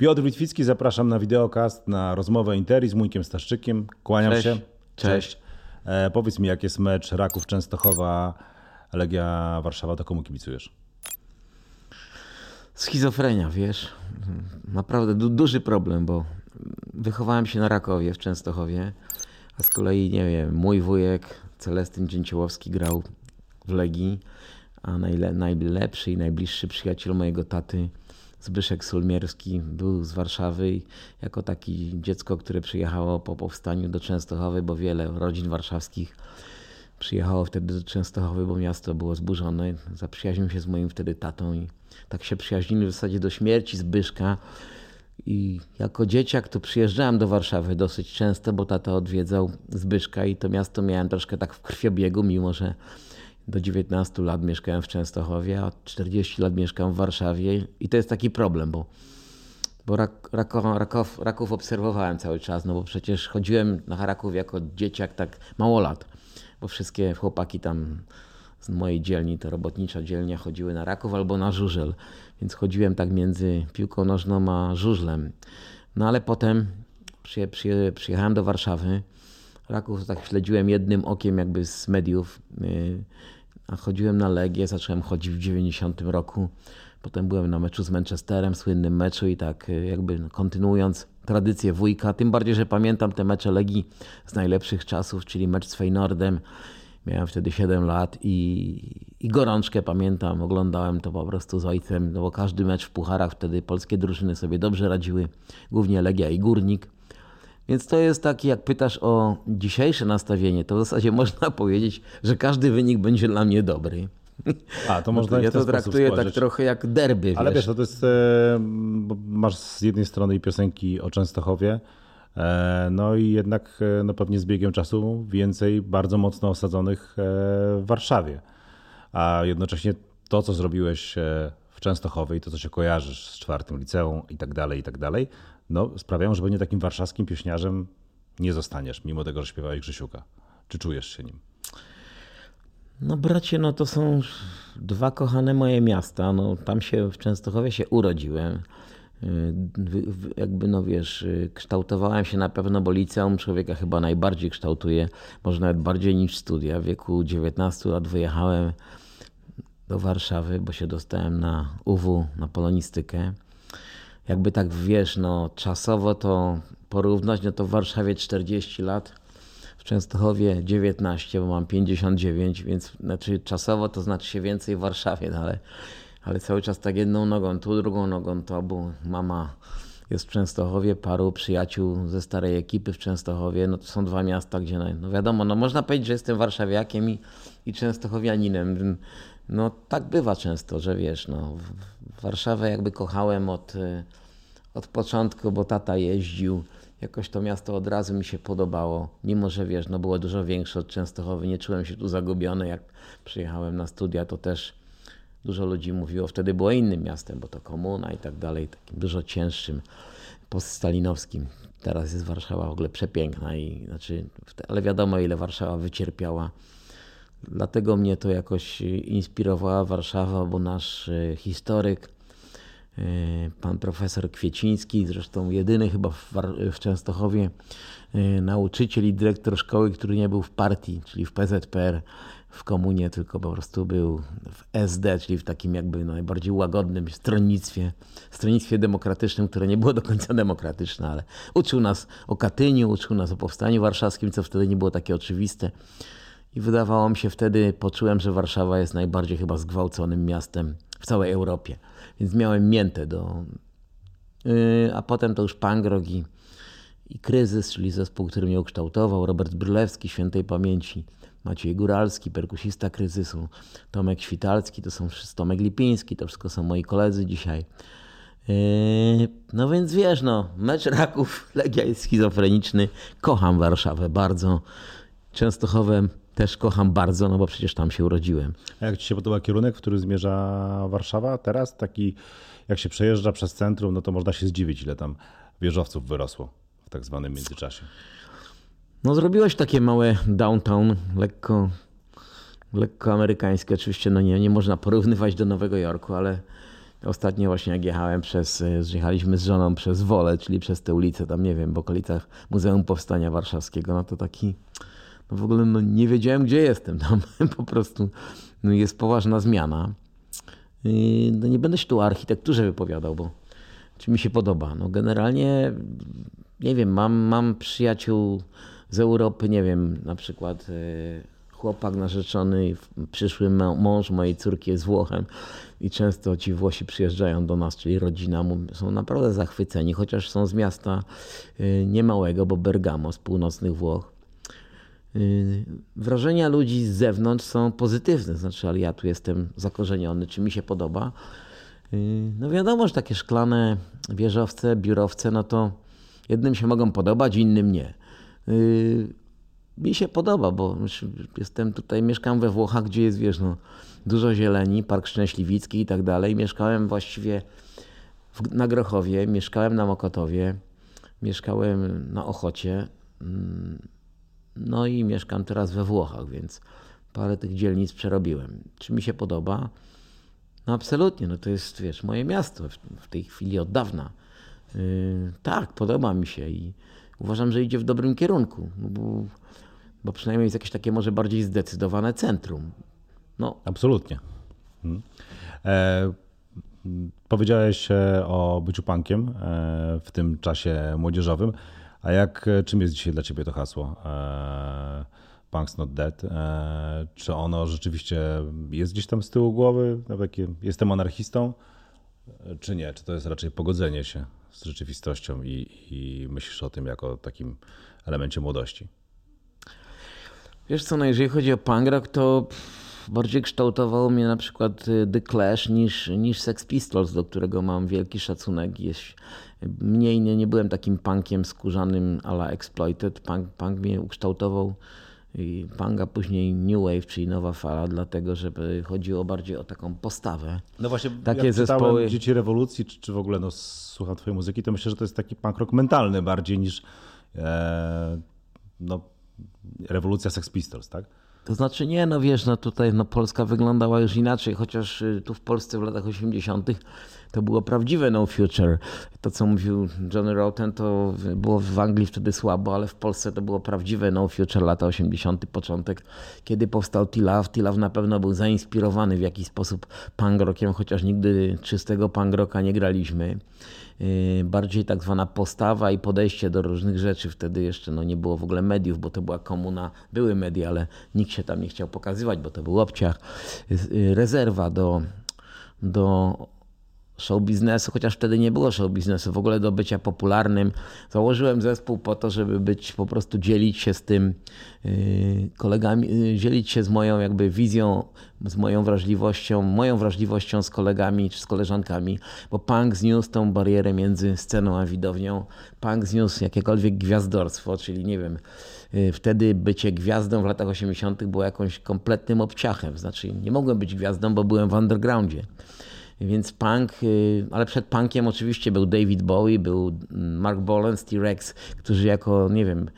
Piotr Witwicki, zapraszam na wideokast, na rozmowę Interi z Mójkiem Staszczykiem. Kłaniam Cześć. się. Cześć. E, powiedz mi, jak jest mecz Raków Częstochowa, Legia Warszawa, to komu kibicujesz? Schizofrenia, wiesz. Naprawdę du duży problem, bo wychowałem się na Rakowie w Częstochowie, a z kolei, nie wiem, mój wujek Celestyn Dzięciołowski grał w Legii, a najle najlepszy i najbliższy przyjaciel mojego taty Zbyszek Sulmierski był z Warszawy i jako taki dziecko, które przyjechało po powstaniu do Częstochowy, bo wiele rodzin warszawskich przyjechało wtedy do Częstochowy, bo miasto było zburzone. Zaprzyjaźnił się z moim wtedy tatą i tak się przyjaźnili w zasadzie do śmierci Zbyszka. I jako dzieciak to przyjeżdżałem do Warszawy dosyć często, bo tata odwiedzał Zbyszka i to miasto miałem troszkę tak w krwiobiegu, mimo że do 19 lat mieszkałem w Częstochowie, a 40 lat mieszkam w Warszawie i to jest taki problem, bo, bo rak, Raków, Raków, Raków obserwowałem cały czas, no bo przecież chodziłem na Raków jako dzieciak tak mało lat, bo wszystkie chłopaki tam z mojej dzielni, to robotnicza dzielnia, chodziły na Raków albo na Żużel, więc chodziłem tak między piłką nożną a żużlem. No ale potem przyje, przyje, przyjechałem do Warszawy, Raków tak śledziłem jednym okiem jakby z mediów, yy, a chodziłem na Legię, zacząłem chodzić w 90 roku. Potem byłem na meczu z Manchesterem, słynnym meczu i tak yy, jakby kontynuując tradycję wujka, tym bardziej, że pamiętam te mecze Legii z najlepszych czasów, czyli mecz z Feynordem. Miałem wtedy 7 lat i, i gorączkę pamiętam, oglądałem to po prostu z ojcem, no bo każdy mecz w pucharach wtedy polskie drużyny sobie dobrze radziły, głównie Legia i Górnik. Więc to jest taki, jak pytasz o dzisiejsze nastawienie, to w zasadzie można powiedzieć, że każdy wynik będzie dla mnie dobry. A, to No można i ja to traktuję tak spojrzeć. trochę jak derby, Ale wiesz. wiesz, no to jest, e, masz z jednej strony i piosenki o Częstochowie, e, no i jednak e, no pewnie z biegiem czasu więcej bardzo mocno osadzonych w Warszawie. A jednocześnie to, co zrobiłeś w Częstochowie i to, co się kojarzysz z czwartym liceum i tak dalej, i tak dalej, no sprawiają, że pewnie takim warszawskim pieśniarzem nie zostaniesz, mimo tego, że śpiewałeś Grzesiuka. Czy czujesz się nim? No bracie, no to są dwa kochane moje miasta. No, tam się w Częstochowie się urodziłem. Wy- Jakby no wiesz, yy, kształtowałem się na pewno, bo liceum człowieka chyba najbardziej kształtuje, może nawet bardziej niż studia. W wieku 19 lat wyjechałem do Warszawy, bo się dostałem na UW, na polonistykę. Jakby tak wiesz, no czasowo to porównać, no to w Warszawie 40 lat, w Częstochowie 19, bo mam 59, więc znaczy czasowo to znaczy się więcej w Warszawie, no ale, ale cały czas tak jedną nogą tu, drugą nogą to, bo mama jest w Częstochowie, paru przyjaciół ze starej ekipy w Częstochowie, no to są dwa miasta, gdzie no, wiadomo, no można powiedzieć, że jestem warszawiakiem i, i częstochowianinem. No tak bywa często, że wiesz, no Warszawę jakby kochałem od, y, od początku, bo tata jeździł. Jakoś to miasto od razu mi się podobało, mimo że wiesz, no było dużo większe od Częstochowy, nie czułem się tu zagubiony. Jak przyjechałem na studia, to też dużo ludzi mówiło, wtedy było innym miastem, bo to komuna i tak dalej, takim dużo cięższym, poststalinowskim. Teraz jest Warszawa w ogóle przepiękna, i, znaczy, ale wiadomo ile Warszawa wycierpiała. Dlatego mnie to jakoś inspirowała Warszawa, bo nasz e, historyk, pan profesor Kwieciński, zresztą jedyny chyba w, Częstochowie e, nauczyciel i dyrektor szkoły, który nie był w partii, czyli w PZPR, w komunie, tylko po prostu był w SD, czyli w takim jakby najbardziej łagodnym stronnictwie, stronnictwie demokratycznym, które nie było do końca demokratyczne, ale uczył nas o Katyniu, uczył nas o Powstaniu Warszawskim, co wtedy nie było takie oczywiste. I wydawało mi się wtedy, poczułem, że Warszawa jest najbardziej chyba zgwałconym miastem w całej Europie. Więc miałem miętę do. Yy, a potem to już Pangrog i, i Kryzys, czyli zespół, który mnie ukształtował. Robert Brylewski, świętej pamięci. Maciej Góralski, perkusista kryzysu. Tomek Świtalski, to są wszyscy, Tomek Lipiński, to wszystko są moi koledzy dzisiaj. Yy, No więc wiesz, no, mecz Raków, Legia jest schizofreniczny. Kocham Warszawę bardzo. Częstochowę też kocham bardzo, no bo przecież tam się urodziłem. A jak ci się podoba kierunek, w który zmierza Warszawa teraz? Taki, jak się przejeżdża przez centrum, no to można się zdziwić, ile tam wieżowców wyrosło w tak zwanym międzyczasie. No zrobiłeś takie małe downtown, lekko, lekko amerykańskie. Oczywiście no nie, nie można porównywać do Nowego Jorku, ale Ostatnio właśnie jak jechałem przez, zjechaliśmy z żoną przez Wolę, czyli przez tę ulicę, tam nie wiem, w okolicach Muzeum Powstania Warszawskiego, no to taki, no w ogóle no nie wiedziałem gdzie jestem, tam po prostu no jest poważna zmiana. No nie będę się tu o architekturze wypowiadał, bo czy mi się podoba. No generalnie, nie wiem, mam, mam przyjaciół z Europy, nie wiem, na przykład e, chłopak narzeczony, przyszły mąż mojej córki jest Włochem i często ci Włosi przyjeżdżają do nas, czyli rodzina, są naprawdę zachwyceni, chociaż są z miasta e, niemałego, bo Bergamo, z północnych Włoch. E, wrażenia ludzi z zewnątrz są pozytywne, znaczy, ale ja tu jestem zakorzeniony, czy mi się podoba. No wiadomo, że takie szklane wieżowce, biurowce, no to jednym się mogą podobać, innym nie. Yy, mi się podoba, bo jestem tutaj, mieszkam we Włochach, gdzie jest, wiesz, no, dużo zieleni, Park Szczęśliwicki i tak dalej. Mieszkałem właściwie w, na Grochowie, mieszkałem na Mokotowie, mieszkałem na Ochocie, mm, no i mieszkam teraz we Włochach, więc parę tych dzielnic przerobiłem. Czy mi się podoba? No absolutnie, no to jest, wiesz, moje miasto w, tej chwili od dawna. Yy, tak, podoba mi się i uważam, że idzie w dobrym kierunku, bo, bo przynajmniej jest jakieś takie może bardziej zdecydowane centrum. No. Absolutnie. Hmm. E, powiedziałeś e, o byciu punkiem e, w tym czasie młodzieżowym. A jak, czym jest dzisiaj dla ciebie to hasło? E, Punk's Not Dead. E, czy ono rzeczywiście jest gdzieś tam z tyłu głowy? Takie, jestem anarchistą? Czy nie? Czy to jest raczej pogodzenie się z rzeczywistością i, i myślisz o tym jako takim elemencie młodości? Wiesz co, no jeżeli chodzi o punk rock, to bardziej kształtowało mnie na przykład The Clash niż, niż Sex Pistols, do którego mam wielki szacunek. Jest, mniej nie, nie byłem takim punkiem skórzanym a la Exploited. Punk, punk mnie ukształtował i panga później New Wave, czyli nowa fala, dlatego żeby chodziło bardziej o taką postawę. No właśnie, takie jak zespoły. Dzieci rewolucji, czy, czy w ogóle no, słucham twojej muzyki, to myślę, że to jest taki punk rock mentalny bardziej niż e, no, rewolucja Sex Pistols, tak? To znaczy nie, no wiesz, no tutaj no Polska wyglądała już inaczej, chociaż y, tu w Polsce w latach 80 to było prawdziwe no future. To, co mówił Johnny Rotten, to było w Anglii wtedy słabo, ale w Polsce to było prawdziwe no future, lata 80., początek, kiedy powstał T-Love. T-Love na pewno był zainspirowany w jakiś sposób punk rockiem, chociaż nigdy czystego punk rocka nie graliśmy. Yy, bardziej tak zwana postawa i podejście do różnych rzeczy. Wtedy jeszcze no, nie było w ogóle mediów, bo to była komuna, były media, ale nikt się tam nie chciał pokazywać, bo to był obciach. Yy, rezerwa do, do show biznesu, chociaż wtedy nie było show biznesu, w ogóle do bycia popularnym. Założyłem zespół po to, żeby być, po prostu dzielić się z tym yy, kolegami, yy, dzielić się z moją jakby wizją, z moją wrażliwością, moją wrażliwością z kolegami czy z koleżankami, bo punk zniósł tą barierę między sceną a widownią. Punk zniósł jakiekolwiek gwiazdorstwo, czyli nie wiem, yy, wtedy bycie gwiazdą w latach 80. było jakąś kompletnym obciachem. Znaczy nie mogłem być gwiazdą, bo byłem w undergroundzie. Więc punk, y, ale przed punkiem oczywiście był David Bowie, był Mark Bolan, T-Rex, którzy jako, nie wiem,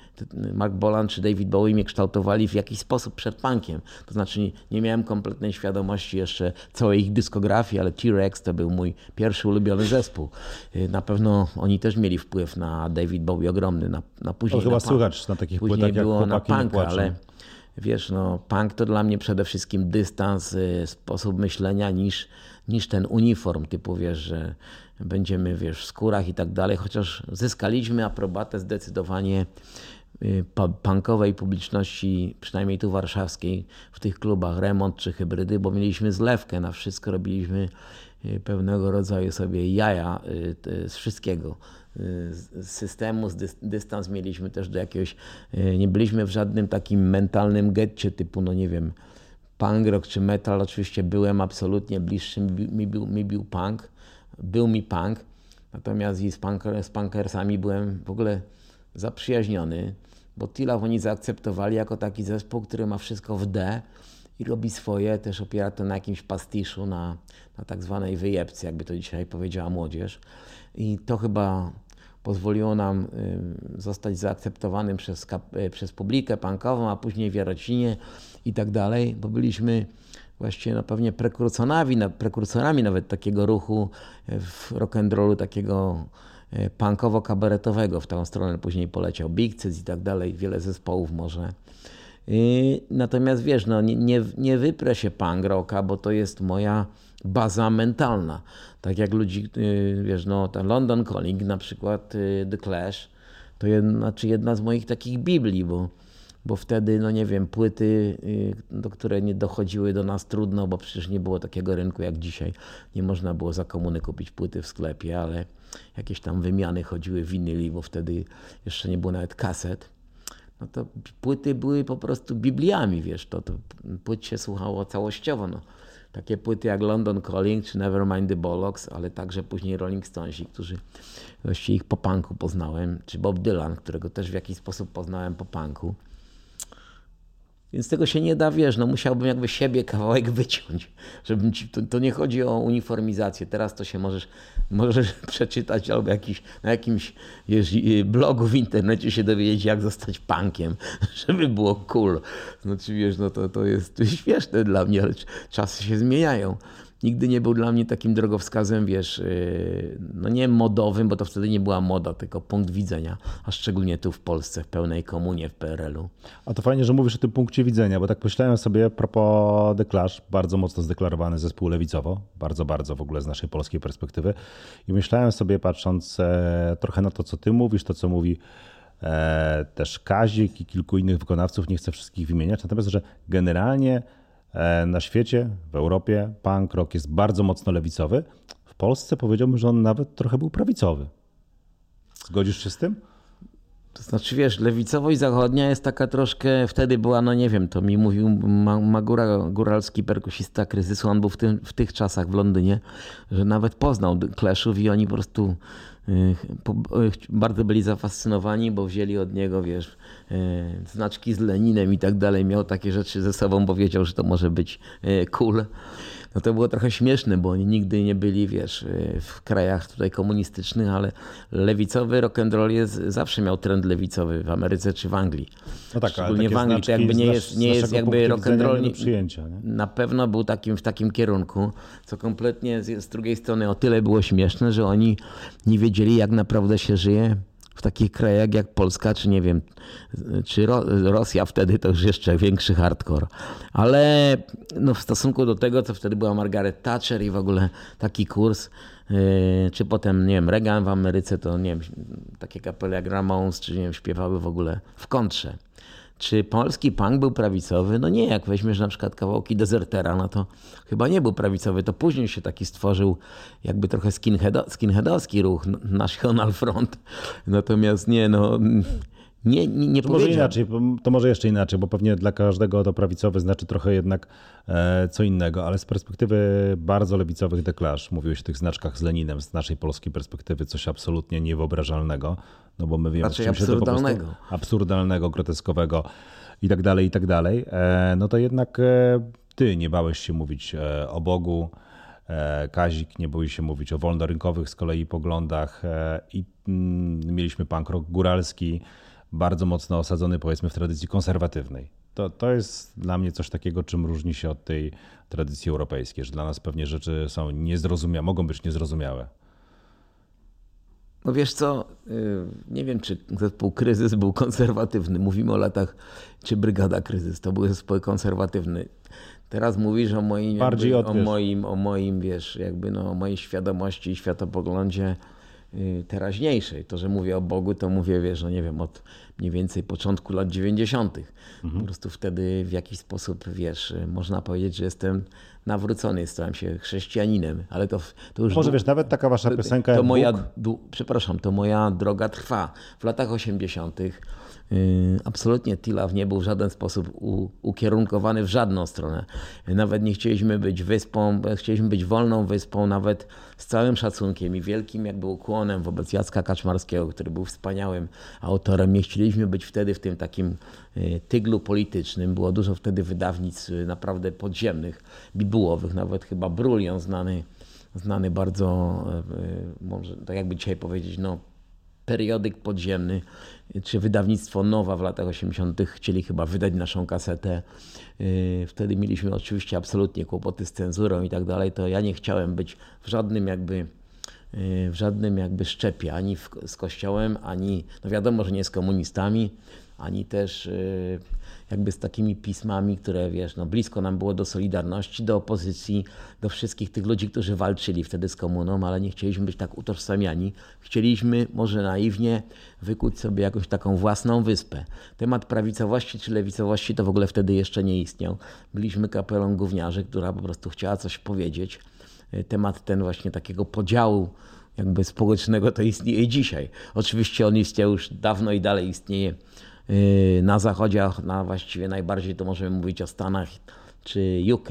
Mark Bolan czy David Bowie mnie kształtowali w jakiś sposób przed punkiem. To znaczy nie, miałem kompletnej świadomości jeszcze całej ich dyskografii, ale T-Rex to był mój pierwszy ulubiony zespół. Y, na pewno oni też mieli wpływ na David Bowie ogromny, na, na później. To chyba słychać na takich później płytach było jak na punk, ale wiesz, no punk to dla mnie przede wszystkim dystans, y, sposób myślenia niż niż ten uniform typu, wiesz, że będziemy, wiesz, w skórach i tak dalej, chociaż zyskaliśmy aprobatę zdecydowanie y, punkowej publiczności, przynajmniej tu warszawskiej, w tych klubach remont czy hybrydy, bo mieliśmy zlewkę na wszystko, robiliśmy y, pewnego rodzaju sobie jaja y, z wszystkiego. Z systemu, z dystans mieliśmy też do jakiegoś, nie byliśmy w żadnym takim mentalnym getcie typu, no nie wiem, punk rock czy metal, oczywiście byłem absolutnie bliższy, mi był, mi był punk, był mi punk, natomiast z, punker, z punkersami byłem w ogóle zaprzyjaźniony, bo Tila oni zaakceptowali jako taki zespół, który ma wszystko w D i robi swoje, też opiera to na jakimś pastiszu, na, na tak zwanej wyjebce, jakby to dzisiaj powiedziała młodzież. I to chyba pozwoliło nam zostać zaakceptowanym przez, przez publikę punkową, a później w Jarocinie i tak dalej, bo byliśmy właściwie no pewnie prekursorami, prekursorami nawet takiego ruchu w rock'n'rollu takiego punkowo-kabaretowego. W tą stronę później poleciał Big Cis i tak dalej, wiele zespołów może. Natomiast wiesz, no, nie, nie, nie wyprę się punk rocka, bo to jest moja baza mentalna. Tak jak ludzi, y, wiesz, no ten London Calling na przykład, y, The Clash, to jedna, znaczy jedna z moich takich Biblii, bo, bo wtedy, no nie wiem, płyty, y, do które nie dochodziły do nas trudno, bo przecież nie było takiego rynku jak dzisiaj. Nie można było za komuny kupić płyty w sklepie, ale jakieś tam wymiany chodziły winyli, bo wtedy jeszcze nie było nawet kaset. No to płyty były po prostu Bibliami, wiesz, to, to płyt się słuchało całościowo. No takie płyty jak London Calling czy Nevermind the Bollocks, ale także później Rolling Stonesi, którzy właściwie ich po punku poznałem, czy Bob Dylan, którego też w jakiś sposób poznałem po punku. Więc tego się nie da, wiesz, no musiałbym jakby siebie kawałek wyciąć, żebym ci, to, to, nie chodzi o uniformizację. Teraz to się możesz, możesz przeczytać albo jakiś, na jakimś wiesz, blogu w internecie się dowiedzieć, jak zostać punkiem, żeby było cool. Znaczy, wiesz, no to, to jest śmieszne dla mnie, ale czasy się zmieniają nigdy nie był dla mnie takim drogowskazem, wiesz, yy, no nie modowym, bo to wtedy nie była moda, tylko punkt widzenia, a szczególnie tu w Polsce, w pełnej komunie, w PRL-u. A to fajnie, że mówisz o tym punkcie widzenia, bo tak myślałem sobie propos The Clash, bardzo mocno zdeklarowany zespół lewicowo, bardzo, bardzo w ogóle z naszej polskiej perspektywy i myślałem sobie, patrząc e, trochę na to, co ty mówisz, to co mówi e, też Kazik i kilku innych wykonawców, nie chcę wszystkich wymieniać, natomiast, że generalnie na świecie, w Europie punk rock jest bardzo mocno lewicowy. W Polsce powiedziałbym, że on nawet trochę był prawicowy. Zgodzisz się z tym? To znaczy, wiesz, lewicowość zachodnia jest taka troszkę, wtedy była, no nie wiem, to mi mówił Magura Góralski, perkusista kryzysu, on był w, tym, w tych czasach w Londynie, że nawet poznał Clashów i oni po prostu y, y, bardzo byli zafascynowani, bo wzięli od niego, wiesz, y, znaczki z Leninem i tak dalej. Miał takie rzeczy ze sobą, bo wiedział, że to może być cool no to było trochę śmieszne, bo oni nigdy nie byli, wiesz, y, w krajach tutaj komunistycznych, ale lewicowy rock'n'roll jest, zawsze miał trend lewicowy w Ameryce czy w Anglii. No tak, Szczególnie w Anglii, to jakby nie jest, nie jest jakby rock'n'roll przyjęcia. Nie? Na pewno był takim, w takim kierunku, co kompletnie z, z drugiej strony o tyle było śmieszne, że oni nie wiedzieli jak naprawdę się żyje w takich krajach jak Polska, czy nie wiem, czy Ro Rosja wtedy to już jeszcze większy hardcore. Ale no, w stosunku do tego, co wtedy była Margaret Thatcher i w ogóle taki kurs, yy, czy potem, nie wiem, Reagan w Ameryce, to nie wiem, takie kapele jak Ramones, czy nie wiem, śpiewały w ogóle w kontrze. Czy polski punk był prawicowy? No nie, jak weźmiesz na przykład kawałki Desertera, no to chyba nie był prawicowy. To później się taki stworzył jakby trochę skinheado, skinheadowski ruch, National Front. Natomiast nie, no nie, nie, nie to może inaczej, to może jeszcze inaczej, bo pewnie dla każdego to prawicowy znaczy trochę jednak e, co innego, ale z perspektywy bardzo lewicowych deklasz, mówiłeś o tych znaczkach z Leninem, z naszej polskiej perspektywy coś absolutnie niewyobrażalnego, no bo my wiemy, Raczej absurdalnego. Się to absurdalnego, groteskowego i tak dalej, i tak dalej, e, no to jednak e, ty nie bałeś się mówić o Bogu, Kazik nie boi się mówić o wolnorynkowych z kolei poglądach i mm, mieliśmy punk rock góralski, bardzo mocno osadzony powiedzmy w tradycji konserwatywnej. To, to jest dla mnie coś takiego, czym różni się od tej tradycji europejskiej, że dla nas pewnie rzeczy są niezrozumiałe, mogą być niezrozumiałe. No wiesz co, y, nie wiem czy zespół Kryzys był konserwatywny. Mówimy o latach, czy Brygada Kryzys, to był zespół konserwatywny. Teraz mówisz o moim, jakby, o moim, o moim, wiesz, jakby no, o mojej świadomości i światopoglądzie teraźniejszej. To, że mówię o Bogu, to mówię, wiesz, no nie wiem, od mniej więcej początku lat 90. Mhm. Po prostu wtedy w jakiś sposób, wiesz, można powiedzieć, że jestem nawrócony, stałem się chrześcijaninem, ale to, to już... Może wiesz, nawet taka wasza piosenka to, to moja, Przepraszam, to moja droga trwa. W latach 80 Y, absolutnie Tilaw nie był w żaden sposób ukierunkowany w żadną stronę. Nawet nie chcieliśmy być wyspą, chcieliśmy być wolną wyspą, nawet z całym szacunkiem i wielkim jakby ukłonem wobec Jacka Kaczmarskiego, który był wspaniałym autorem. Nie chcieliśmy być wtedy w tym takim y, tyglu politycznym. Było dużo wtedy wydawnic y, naprawdę podziemnych, bibułowych, nawet chyba Brulion znany, znany bardzo, może tak jakby dzisiaj powiedzieć, no periodyk podziemny, czy wydawnictwo Nowa w latach 80. chcieli chyba wydać naszą kasetę. Y, wtedy mieliśmy oczywiście absolutnie kłopoty z cenzurą i tak dalej. To ja nie chciałem być w żadnym jakby y, w żadnym jakby szczepie, ani w, z Kościołem, ani, no wiadomo, że nie z komunistami, ani też y, jakby z takimi pismami, które wiesz, no blisko nam było do Solidarności, do opozycji, do wszystkich tych ludzi, którzy walczyli wtedy z komuną, ale nie chcieliśmy być tak utożsamiani. Chcieliśmy może naiwnie wykuć sobie jakąś taką własną wyspę. Temat prawicowości czy lewicowości to w ogóle wtedy jeszcze nie istniał. Byliśmy kapelą gówniarzy, która po prostu chciała coś powiedzieć. Temat ten właśnie takiego podziału jakby społecznego to istnieje dzisiaj. Oczywiście on istniał już dawno i dalej istnieje na zachodzie, na właściwie najbardziej to możemy mówić o Stanach czy UK,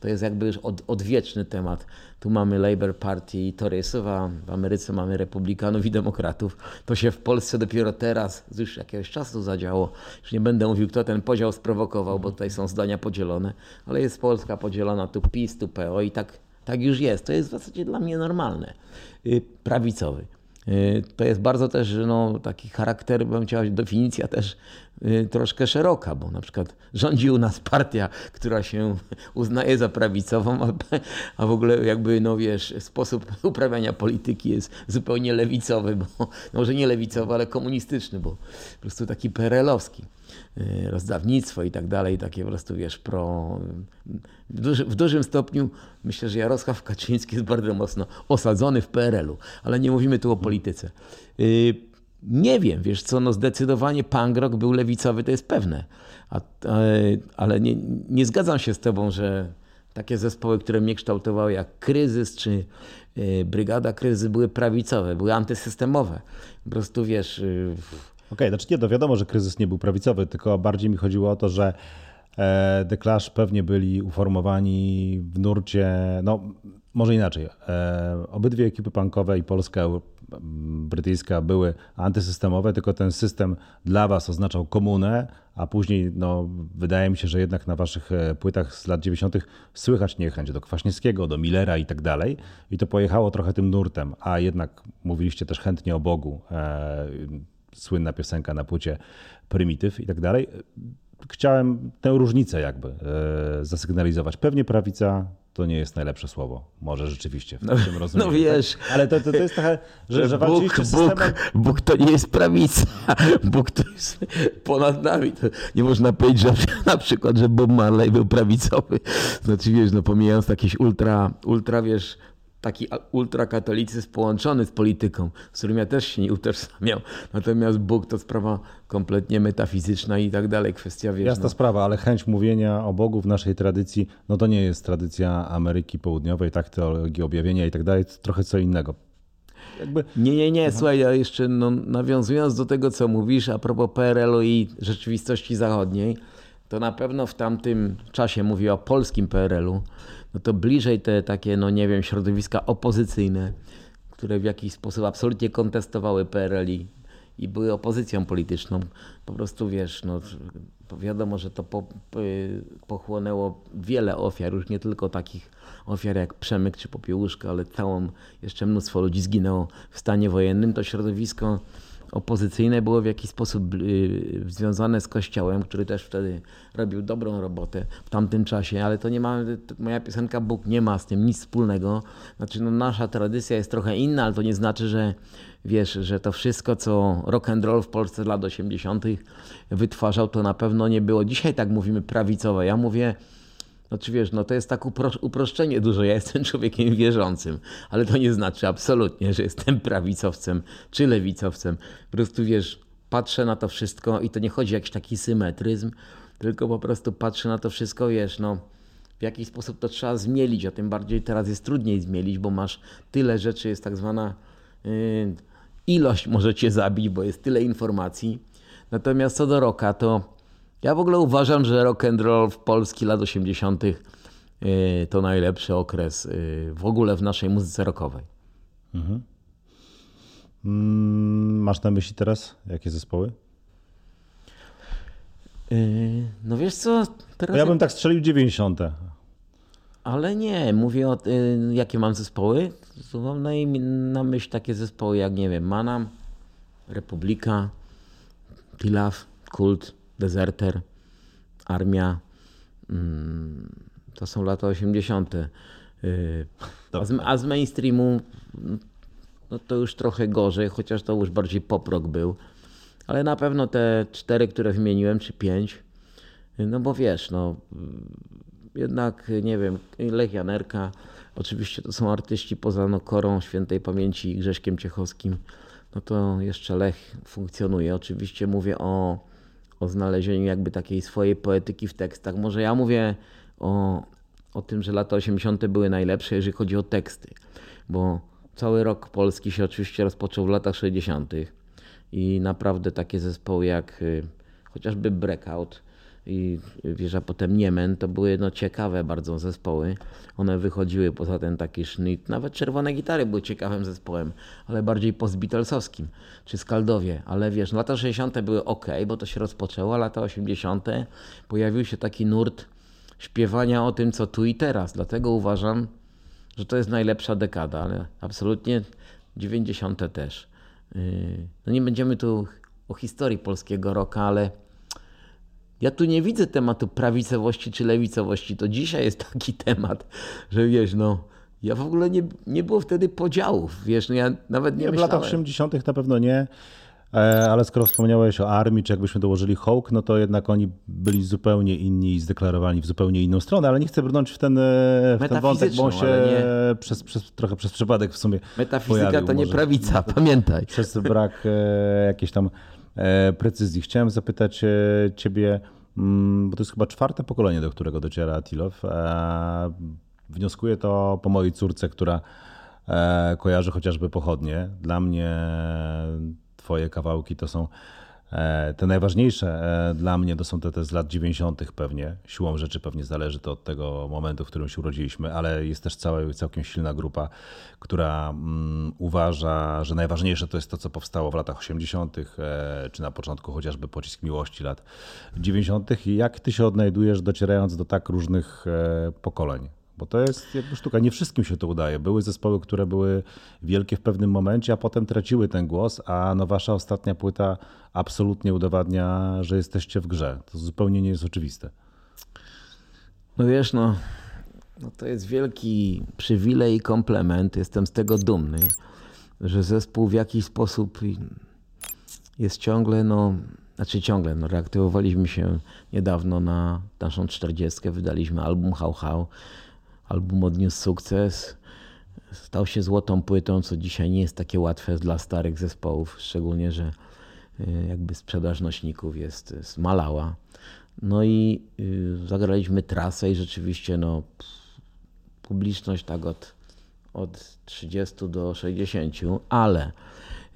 to jest jakby już od, odwieczny temat. Tu mamy Labour Party i Torysów, a w Ameryce mamy Republikanów i Demokratów. To się w Polsce dopiero teraz, już jakiegoś czasu zadziało. Już nie będę mówił, kto ten podział sprowokował, bo tutaj są zdania podzielone, ale jest Polska podzielona tu PiS, tu PO i tak, tak już jest. To jest w zasadzie dla mnie normalne. Y, prawicowy. Y, to jest bardzo też no, taki charakter, bym chciał, definicja też troszkę szeroka, bo na przykład rządzi u nas partia, która się uznaje za prawicową, a w ogóle jakby, no wiesz, sposób uprawiania polityki jest zupełnie lewicowy, bo no może nie lewicowy, ale komunistyczny, bo po prostu taki perelowski. Y, rozdawnictwo i tak dalej, takie po prostu, wiesz, pro... W, duży, w dużym stopniu myślę, że Jarosław Kaczyński jest bardzo mocno osadzony w PRL-u, ale nie mówimy tu o polityce. Y, nie wiem, wiesz co, no zdecydowanie Pangrok był lewicowy, to jest pewne, a, ale nie, nie zgadzam się z tobą, że takie zespoły, które mnie kształtowały jak Kryzys czy y, Brygada Kryzys były prawicowe, były antysystemowe. Po prostu, wiesz okay, znaczy nie, to wiadomo, że kryzys nie był prawicowy, tylko bardziej mi chodziło o to, że e, The Clash pewnie byli uformowani w nurcie, no może inaczej. E, obydwie ekipy punkowe i polska, brytyjska były antysystemowe, tylko ten system dla was oznaczał komunę, a później no, wydaje mi się, że jednak na waszych e, płytach z lat 90. słychać niechęć do Kwaśniewskiego, do Millera i tak dalej. I to pojechało trochę tym nurtem, a jednak mówiliście też chętnie o Bogu słynna piosenka na płycie Prymityw i tak dalej. Chciałem tę różnicę jakby e, zasygnalizować. Pewnie prawica to nie jest najlepsze słowo. Może rzeczywiście w no, tym rozumieniu. No wiesz. Tak? Ale to, to, to, jest trochę, że, że Bóg, Bóg. Bóg to nie jest prawica. Bóg to jest ponad nami. To nie można powiedzieć, że na przykład, że Bob Marley był prawicowy. Znaczy wiesz, no pomijając jakieś ultra, ultra wiesz, taki ultrakatolicyzm połączony z polityką, z którym ja też się nie utożsamiał. Natomiast Bóg to sprawa kompletnie metafizyczna i tak dalej, kwestia wiesz. Jasna no. sprawa, ale chęć mówienia o Bogu w naszej tradycji, no to nie jest tradycja Ameryki Południowej, tak, teologii objawienia i tak dalej, to trochę co innego. Jakby... Nie, nie, nie, słuchaj, ja jeszcze no, nawiązując do tego, co mówisz a propos PRL-u i rzeczywistości zachodniej, to na pewno w tamtym czasie, mówię o polskim PRL-u, no to bliżej te takie, no nie wiem, środowiska opozycyjne, które w jakiś sposób absolutnie kontestowały PRL i, i były opozycją polityczną. Po prostu wiesz, no wiadomo, że to po, pochłonęło wiele ofiar, już nie tylko takich ofiar jak Przemyk czy Popiełuszka, ale całą, jeszcze mnóstwo ludzi zginęło w stanie wojennym. To środowisko opozycyjne było w jakiś sposób y, związane z Kościołem, który też wtedy robił dobrą robotę w tamtym czasie, ale to nie ma, moja piosenka Bóg nie ma z tym nic wspólnego. Znaczy, no, nasza tradycja jest trochę inna, ale to nie znaczy, że wiesz, że to wszystko, co rock and roll w Polsce lat 80. wytwarzał, to na pewno nie było. Dzisiaj tak mówimy prawicowe. Ja mówię znaczy wiesz, no to jest tak upro uproszczenie dużo. Ja jestem człowiekiem wierzącym, ale to nie znaczy absolutnie, że jestem prawicowcem czy lewicowcem. Po prostu wiesz, patrzę na to wszystko i to nie chodzi o jakiś taki symetryzm, tylko po prostu patrzę na to wszystko, wiesz, no w jakiś sposób to trzeba zmielić, a tym bardziej teraz jest trudniej zmielić, bo masz tyle rzeczy, jest tak zwana yy, ilość może cię zabić, bo jest tyle informacji. Natomiast co do roka, to ja w ogóle uważam, że rock and roll w Polski lat 80. Y, to najlepszy okres y, w ogóle w naszej muzyce rockowej. Mhm. Mm, masz na myśli teraz jakie zespoły? Y, no wiesz co, teraz... Ja bym tak strzelił 90. Ale nie, mówię o jakie mam zespoły. Mam na, na myśl takie zespoły jak, nie wiem, Manam, Republika, Tilaf, Kult, Deserter, Armia. Mm, to są lata 80. Y, a z, a z mainstreamu no to już trochę gorzej, chociaż to już bardziej pop rock był. Ale na pewno te cztery, które wymieniłem, czy pięć, no bo wiesz, no jednak, nie wiem, Lech Janerka, oczywiście to są artyści poza no, Korą Świętej Pamięci i Grześkiem Ciechowskim, no to jeszcze Lech funkcjonuje. Oczywiście mówię o, o znalezieniu jakby takiej swojej poetyki w tekstach. Może ja mówię o, o tym, że lata 80. były najlepsze, jeżeli chodzi o teksty, bo cały rok polski się oczywiście rozpoczął w latach 60. i naprawdę takie zespoły jak y, chociażby Breakout, i wiesz, a potem Niemen, to były no, ciekawe bardzo zespoły. One wychodziły poza ten taki sznit. Nawet Czerwone Gitary były ciekawym zespołem, ale bardziej post-Beatlesowskim, czy Skaldowie. Ale wiesz, no, lata 60. były ok, bo to się rozpoczęło, lata 80. pojawił się taki nurt śpiewania o tym, co tu i teraz. Dlatego uważam, że to jest najlepsza dekada, ale absolutnie 90. też. Yy, no nie będziemy tu o historii polskiego roka, ale ja tu nie widzę tematu prawicowości czy lewicowości. To dzisiaj jest taki temat, że wiesz, no. Ja w ogóle nie, nie było wtedy podziałów, wiesz, no ja nawet nie, nie W latach 80. na pewno nie, e, ale skoro wspomniałeś o armii, czy jakbyśmy dołożyli hołk, no to jednak oni byli zupełnie inni i zdeklarowani w zupełnie inną stronę, ale nie chcę brnąć w ten, e, w ten wątek, bo on się nie... przez, przez, trochę przez przypadek w sumie Metafizyka pojawił, to nie prawica, pamiętaj. Przez brak e, jakiejś tam precyzji. Chciałem zapytać e, ciebie, mm, bo to jest chyba czwarte pokolenie, do którego dociera Atilow. E, wnioskuję to po mojej córce, która kojarzy chociażby pochodnie. Dla mnie twoje kawałki to są E, te najważniejsze e, dla mnie to są te, te z lat 90. pewnie. Siłą rzeczy pewnie zależy to od tego momentu, w którym się urodziliśmy, ale jest też cała, całkiem silna grupa, która mm, uważa, że najważniejsze to jest to, co powstało w latach 80., e, czy na początku chociażby pocisk miłości lat 90. I jak ty się odnajdujesz, docierając do tak różnych pokoleń? Bo to jest jakby sztuka. Nie wszystkim się to udaje. Były zespoły, które były wielkie w pewnym momencie, a potem traciły ten głos, a no wasza ostatnia płyta absolutnie udowadnia, że jesteście w grze. To zupełnie nie jest oczywiste. No wiesz, no, no to jest wielki przywilej i komplement. Jestem z tego dumny, że zespół w jakiś sposób jest ciągle, no, znaczy ciągle, no, reaktywowaliśmy się niedawno na naszą 40. Wydaliśmy album How How. Album odniósł sukces. Stał się złotą płytą, co dzisiaj nie jest takie łatwe dla starych zespołów, szczególnie, że y, jakby sprzedaż nośników jest zmalała. No i y, zagraliśmy trasę i rzeczywiście no, publiczność tak od, od 30 do 60, ale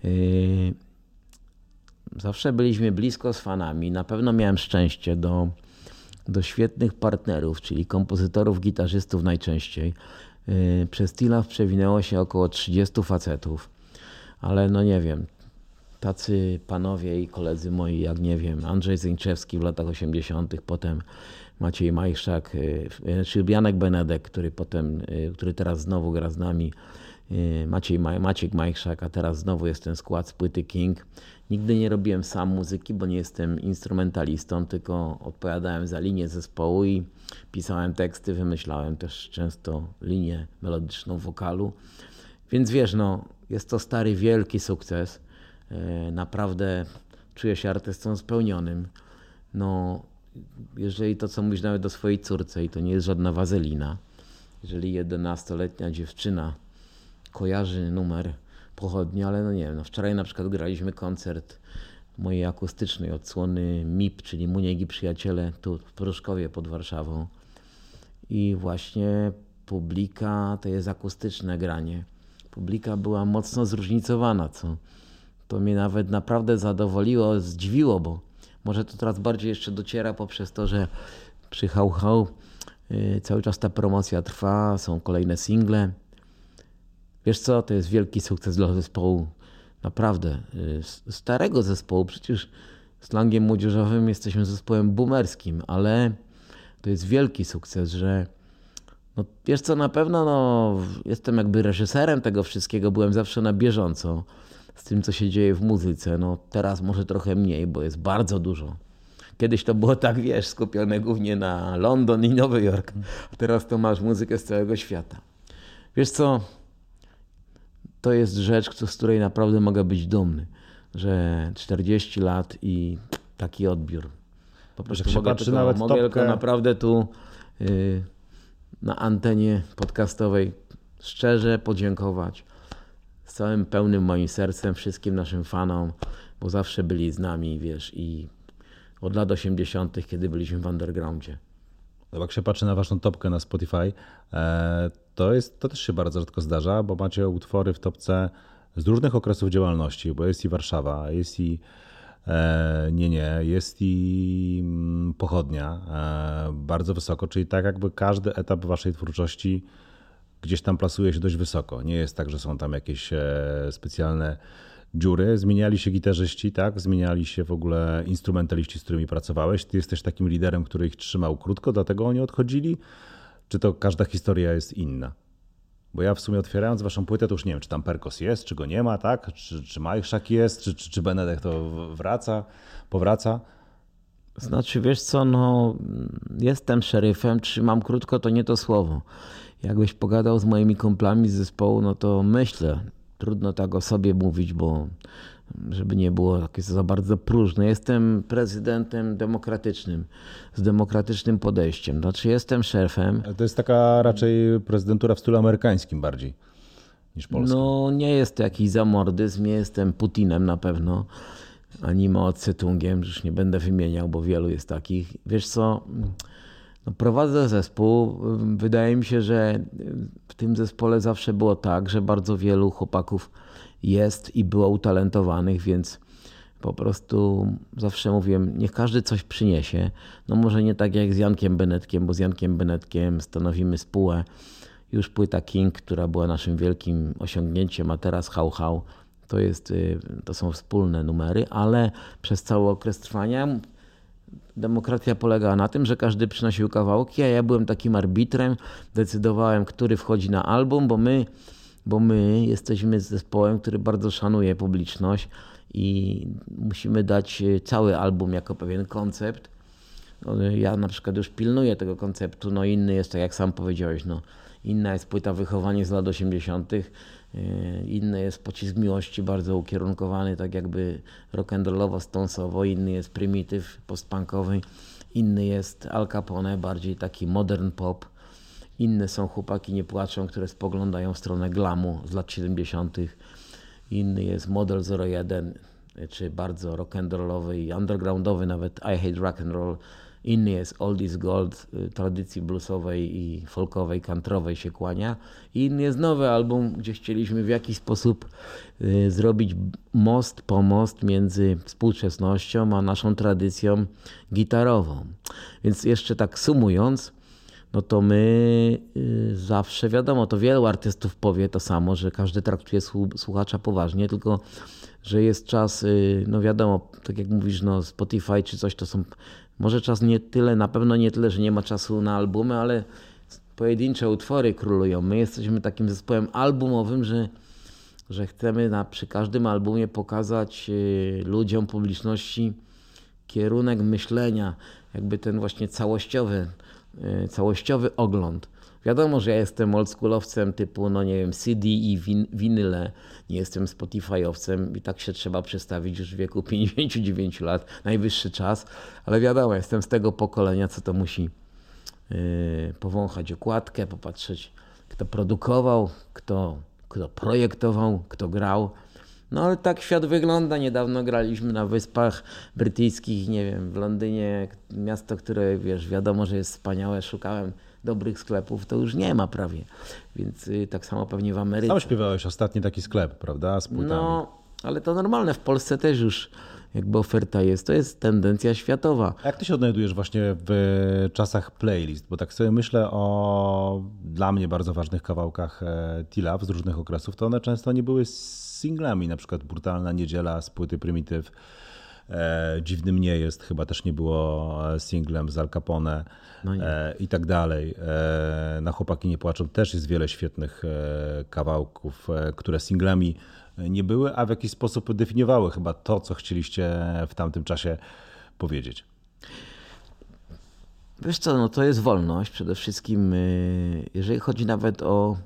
yy, zawsze byliśmy blisko z fanami. Na pewno miałem szczęście do do świetnych partnerów, czyli kompozytorów, gitarzystów najczęściej. Y, przez Tilaf przewinęło się około 30 facetów, ale no nie wiem, tacy panowie i koledzy moi, jak nie wiem, Andrzej Zyńczewski w latach 80., potem Maciej Majszak, y, czy Janek Benedek, który potem, y, który teraz znowu gra z nami, Maciej, Maciek Majszak, a teraz znowu jest ten skład z płyty King. Nigdy nie robiłem sam muzyki, bo nie jestem instrumentalistą, tylko odpowiadałem za linię zespołu i pisałem teksty, wymyślałem też często linię melodyczną wokalu. Więc wiesz, no, jest to stary, wielki sukces. E, naprawdę czuję się artystą spełnionym. No, jeżeli to, co mówisz nawet do swojej córce, i to nie jest żadna wazelina, jeżeli 11-letnia dziewczyna kojarzy numer pochodnie, ale no nie wiem, no wczoraj na przykład graliśmy koncert mojej akustycznej odsłony MIP, czyli Muniegi Przyjaciele, tu w Pruszkowie pod Warszawą. I właśnie publika to jest akustyczne granie. Publika była mocno zróżnicowana, co to mnie nawet naprawdę zadowoliło, zdziwiło, bo może to teraz bardziej jeszcze dociera poprzez to, że przy Hał Hał y, cały czas ta promocja trwa, są kolejne single. Wiesz co, to jest wielki sukces dla zespołu, naprawdę y, starego zespołu. Przecież slangiem młodzieżowym jesteśmy zespołem boomerskim, ale to jest wielki sukces, że no, wiesz co, na pewno no, jestem jakby reżyserem tego wszystkiego, byłem zawsze na bieżąco. z tym, co się dzieje w muzyce. No teraz może trochę mniej, bo jest bardzo dużo. Kiedyś to było tak, wiesz, skupione głównie na London i Nowy Jork, teraz to masz muzykę z całego świata. Wiesz co, to jest rzecz, z której naprawdę mogę być dumny, że 40 lat i taki odbiór. Po prostu mogę, tylko, mogę tylko naprawdę tu yy, na antenie podcastowej szczerze podziękować z całym pełnym moim sercem wszystkim naszym fanom, bo zawsze byli z nami, wiesz, i od lat 80., kiedy byliśmy w undergroundzie. Jak się patrzy na waszą topkę na Spotify, e, to, jest, to też się bardzo rzadko zdarza, bo macie utwory w topce z różnych okresów działalności, bo jest i Warszawa, jest i e, nie, nie, jest i mm, pochodnia e, bardzo wysoko, czyli tak jakby każdy etap waszej twórczości gdzieś tam plasuje się dość wysoko. Nie jest tak, że są tam jakieś specjalne dziury, zmieniali się gitarzyści, tak? Zmieniali się w ogóle instrumentaliści, z którymi pracowałeś. Ty jesteś takim liderem, który ich trzymał krótko, dlatego oni odchodzili? Czy to każda historia jest inna? Bo ja w sumie otwierając waszą płytę, to już nie wiem, czy tam Perkos jest, czy go nie ma, tak? Czy, czy Majszak jest, czy, czy, czy Benedek to wraca, powraca? Znaczy, wiesz co, no jestem szeryfem, trzymam krótko, to nie to słowo. Jakbyś pogadał z moimi kumplami z zespołu, no to myślę, trudno tak o sobie mówić, bo żeby nie było jakieś za bardzo próżne. Jestem prezydentem demokratycznym, z demokratycznym podejściem. Znaczy jestem szefem. Ale to jest taka raczej prezydentura w stylu amerykańskim bardziej niż polskim. No nie jest to jakiś zamordyzm, nie jestem Putinem na pewno, ani Mao Tse-tungiem, już nie będę wymieniał, bo wielu jest takich. Wiesz co, no, prowadzę zespół. Wydaje mi się, że w tym zespole zawsze było tak, że bardzo wielu chłopaków jest i było utalentowanych, więc po prostu zawsze mówiłem, niech każdy coś przyniesie. No może nie tak jak z Jankiem Benetkiem, bo z Jankiem Benetkiem stanowimy spółę. Już płyta King, która była naszym wielkim osiągnięciem, a teraz How How. To, jest, y, to są wspólne numery, ale przez cały okres trwania Demokracja polegała na tym, że każdy przynosił kawałki, a ja byłem takim arbitrem, decydowałem, który wchodzi na album, bo my, bo my jesteśmy zespołem, który bardzo szanuje publiczność i musimy dać e, cały album jako pewien koncept. No, ja na przykład już pilnuję tego konceptu, no inny jest, tak jak sam powiedziałeś, no, inna jest płyta Wychowanie z lat 80., E, inny jest pocisk miłości, bardzo ukierunkowany, tak jakby rock'n'rollowo, stonsowo. Inny jest prymityw postpunkowy. Inny jest Al Capone, bardziej taki modern pop. Inne są Chłopaki nie płaczą, które spoglądają w stronę glamu z lat 70. Inny jest Model 01, czy bardzo rock'n'rollowy i undergroundowy, nawet I Hate Rock and Roll Inny jest Oldies Gold, y, tradycji bluesowej i folkowej, kantrowej się kłania. I inny jest nowy album, gdzie chcieliśmy w jakiś sposób y, zrobić most, pomost między współczesnością a naszą tradycją gitarową. Więc jeszcze tak sumując, no to my y, zawsze, wiadomo, to wielu artystów powie to samo, że każdy traktuje słuchacza poważnie, tylko że jest czas, no wiadomo, tak jak mówisz, no Spotify czy coś, to są może czas nie tyle, na pewno nie tyle, że nie ma czasu na albumy, ale pojedyncze utwory królują. My jesteśmy takim zespołem albumowym, że, że chcemy na, przy każdym albumie pokazać y, ludziom, publiczności kierunek myślenia, jakby ten właśnie całościowy, y, całościowy ogląd. Wiadomo, że ja jestem oldschoolowcem typu, no nie wiem, CD i win winyle. Nie jestem Spotify'owcem i tak się trzeba przestawić już w wieku 59 lat. Najwyższy czas. Ale wiadomo, jestem z tego pokolenia, co to musi yy, powąchać okładkę, popatrzeć, kto produkował, kto, kto projektował, kto grał. No ale tak świat wygląda. Niedawno graliśmy na Wyspach Brytyjskich, nie wiem, w Londynie, miasto, które wiesz, wiadomo, że jest wspaniałe. Szukałem dobrych sklepów to już nie ma prawie. Więc y, tak samo pewnie w Ameryce. Sam śpiewałeś ostatni taki sklep, prawda? Z płytami. No, ale to normalne. W Polsce też już jakby oferta jest. To jest tendencja światowa. A jak ty się odnajdujesz właśnie w czasach playlist? Bo tak sobie myślę o dla mnie bardzo ważnych kawałkach e, T-Love z różnych okresów, to one często nie były singlami, na przykład Brutalna Niedziela z płyty Primitive E, Dziwnym nie jest, chyba też nie było singlem z Al Capone no e, i tak dalej. E, na Chłopaki nie płaczą też jest wiele świetnych e, kawałków, e, które singlami nie były, a w jakiś sposób definiowały chyba to, co chcieliście w tamtym czasie powiedzieć. Wiesz co, no to jest wolność przede wszystkim, jeżeli chodzi nawet o,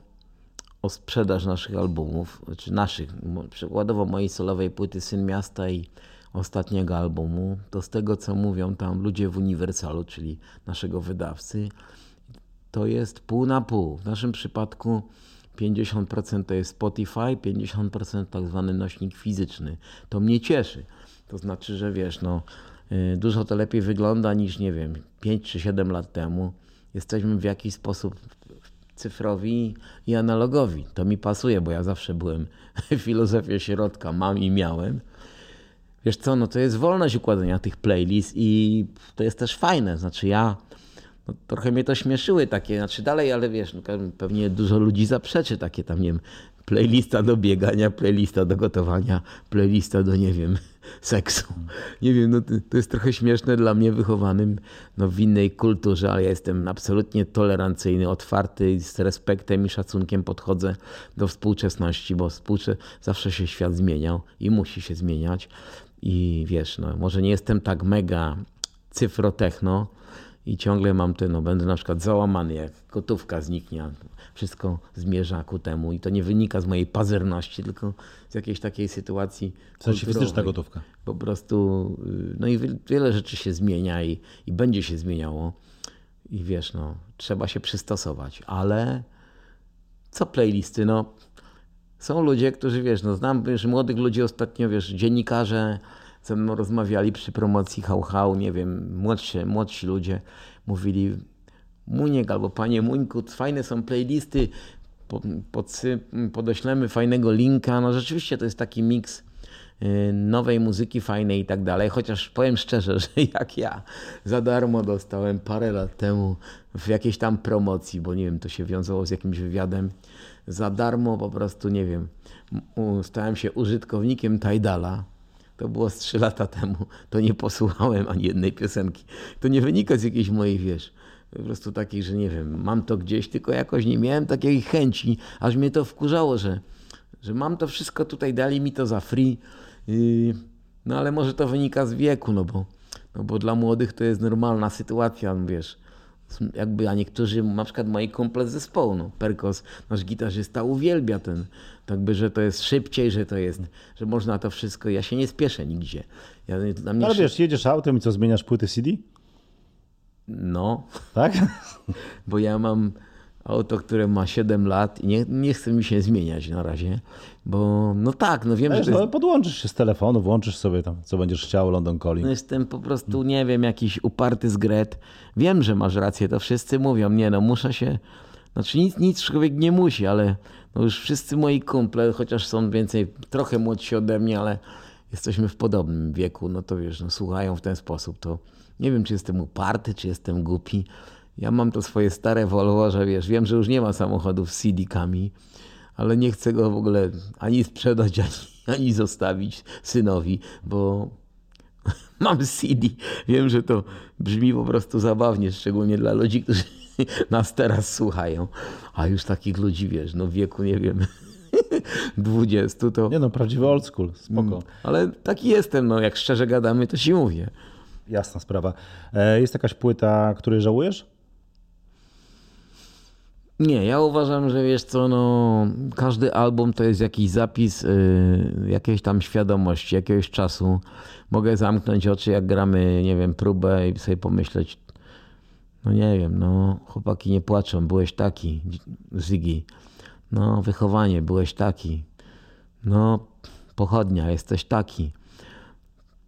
o sprzedaż naszych albumów, czy naszych, przykładowo mojej solowej płyty Syn Miasta i ostatniego albumu, to z tego co mówią tam ludzie w Uniwersalu, czyli naszego wydawcy, to jest pół na pół. W naszym przypadku 50% to jest Spotify, 50% tak zwany nośnik fizyczny. To mnie cieszy. To znaczy, że wiesz, no, y, dużo to lepiej wygląda niż, nie wiem, 5 czy 7 lat temu. Jesteśmy w jakiś sposób cyfrowi i analogowi. To mi pasuje, bo ja zawsze byłem filozofię środka, mam i miałem. Wiesz co, no to jest wolność układania tych playlist i to jest też fajne. Znaczy ja no, trochę mnie to śmieszyły takie, znaczy dalej, ale wiesz, no, pewnie dużo ludzi zaprzeczy takie tam, nie wiem, playlista do biegania, playlista do gotowania, playlista do, nie wiem, seksu. Nie wiem, no, to jest trochę śmieszne dla mnie wychowanym no, w innej kulturze, ale ja jestem absolutnie tolerancyjny, otwarty z respektem i szacunkiem podchodzę do współczesności, bo współcze zawsze się świat zmieniał i musi się zmieniać. I wiesz, no, może nie jestem tak mega cyfrotechno, i ciągle mam ten, no będę na przykład załamany, jak gotówka zniknie. Wszystko zmierza ku temu i to nie wynika z mojej pazerności, tylko z jakiejś takiej sytuacji. W sensie fizyczna gotówka. Po prostu, y, no i wiele rzeczy się zmienia i, i będzie się zmieniało. I wiesz, no, trzeba się przystosować, ale co playlisty, no, są ludzie, którzy, wiesz, no znam wiesz, młodych ludzi ostatnio, wiesz, dziennikarze, ze mną rozmawiali przy promocji Hał Hał, nie wiem, młodsi, młodsi ludzie mówili Muniek albo Panie Muńku, fajne są playlisty, podeślemy fajnego linka. No rzeczywiście to jest taki miks nowej muzyki fajnej i tak dalej. Chociaż powiem szczerze, że jak ja za darmo dostałem parę lat temu w jakiejś tam promocji, bo nie wiem, to się wiązało z jakimś wywiadem, za darmo po prostu, nie wiem, stałem się użytkownikiem Tidala to było z trzy lata temu. To nie posłuchałem ani jednej piosenki. To nie wynika z jakiejś mojej, wiesz, po prostu takiej, że nie wiem, mam to gdzieś, tylko jakoś nie miałem takiej chęci, aż mnie to wkurzało, że, że mam to wszystko tutaj, dali mi to za free. No ale może to wynika z wieku, no bo, no bo dla młodych to jest normalna sytuacja, no wiesz jakby, a niektórzy, na przykład moi kumple z zespołu, no, Perkos, nasz gitarzysta uwielbia ten, tak by, że to jest szybciej, że to jest, że można to wszystko, ja się nie spieszę nigdzie. Ja, Ale wiesz, jedziesz autem i co, zmieniasz płyty CD? No. Tak? Bo ja mam auto, które ma 7 lat i nie, nie chce mi się zmieniać na razie, bo no tak, no wiem, Wiesz, że... No, jest... podłączysz się z telefonu, włączysz sobie tam, co będziesz chciał, London Calling. No jestem po prostu, nie wiem, jakiś uparty zgret. Wiem, że masz rację, to wszyscy mówią, nie no, muszę się... Znaczy nic, nic człowiek nie musi, ale no już wszyscy moi kumple, chociaż są więcej, trochę młodsi ode mnie, ale jesteśmy w podobnym wieku, no to wiesz, no słuchają w ten sposób, to nie wiem, czy jestem uparty, czy jestem głupi, ja mam to swoje stare Volvo, że wiesz, wiem, że już nie ma samochodów z CD-kami, ale nie chcę go w ogóle ani sprzedać, ani, ani zostawić synowi, bo mam CD. Wiem, że to brzmi po prostu zabawnie, szczególnie dla ludzi, którzy nas teraz słuchają. A już takich ludzi, wiesz, no w wieku, nie wiem, 20 to... Nie no, prawdziwy old school, spoko. Mm, ale taki jestem, no jak szczerze gadamy, to ci mówię. Jasna sprawa. E, jest jakaś płyta, której żałujesz? Nie, ja uważam, że wiesz co, no, każdy album to jest jakiś zapis yy, jakiejś tam świadomości, jakiegoś czasu. Mogę zamknąć oczy, jak gramy, nie wiem, próbę i sobie pomyśleć, no nie wiem, no chłopaki nie płaczą, byłeś taki, Ziggy. No wychowanie, byłeś taki. No pochodnia, jesteś taki.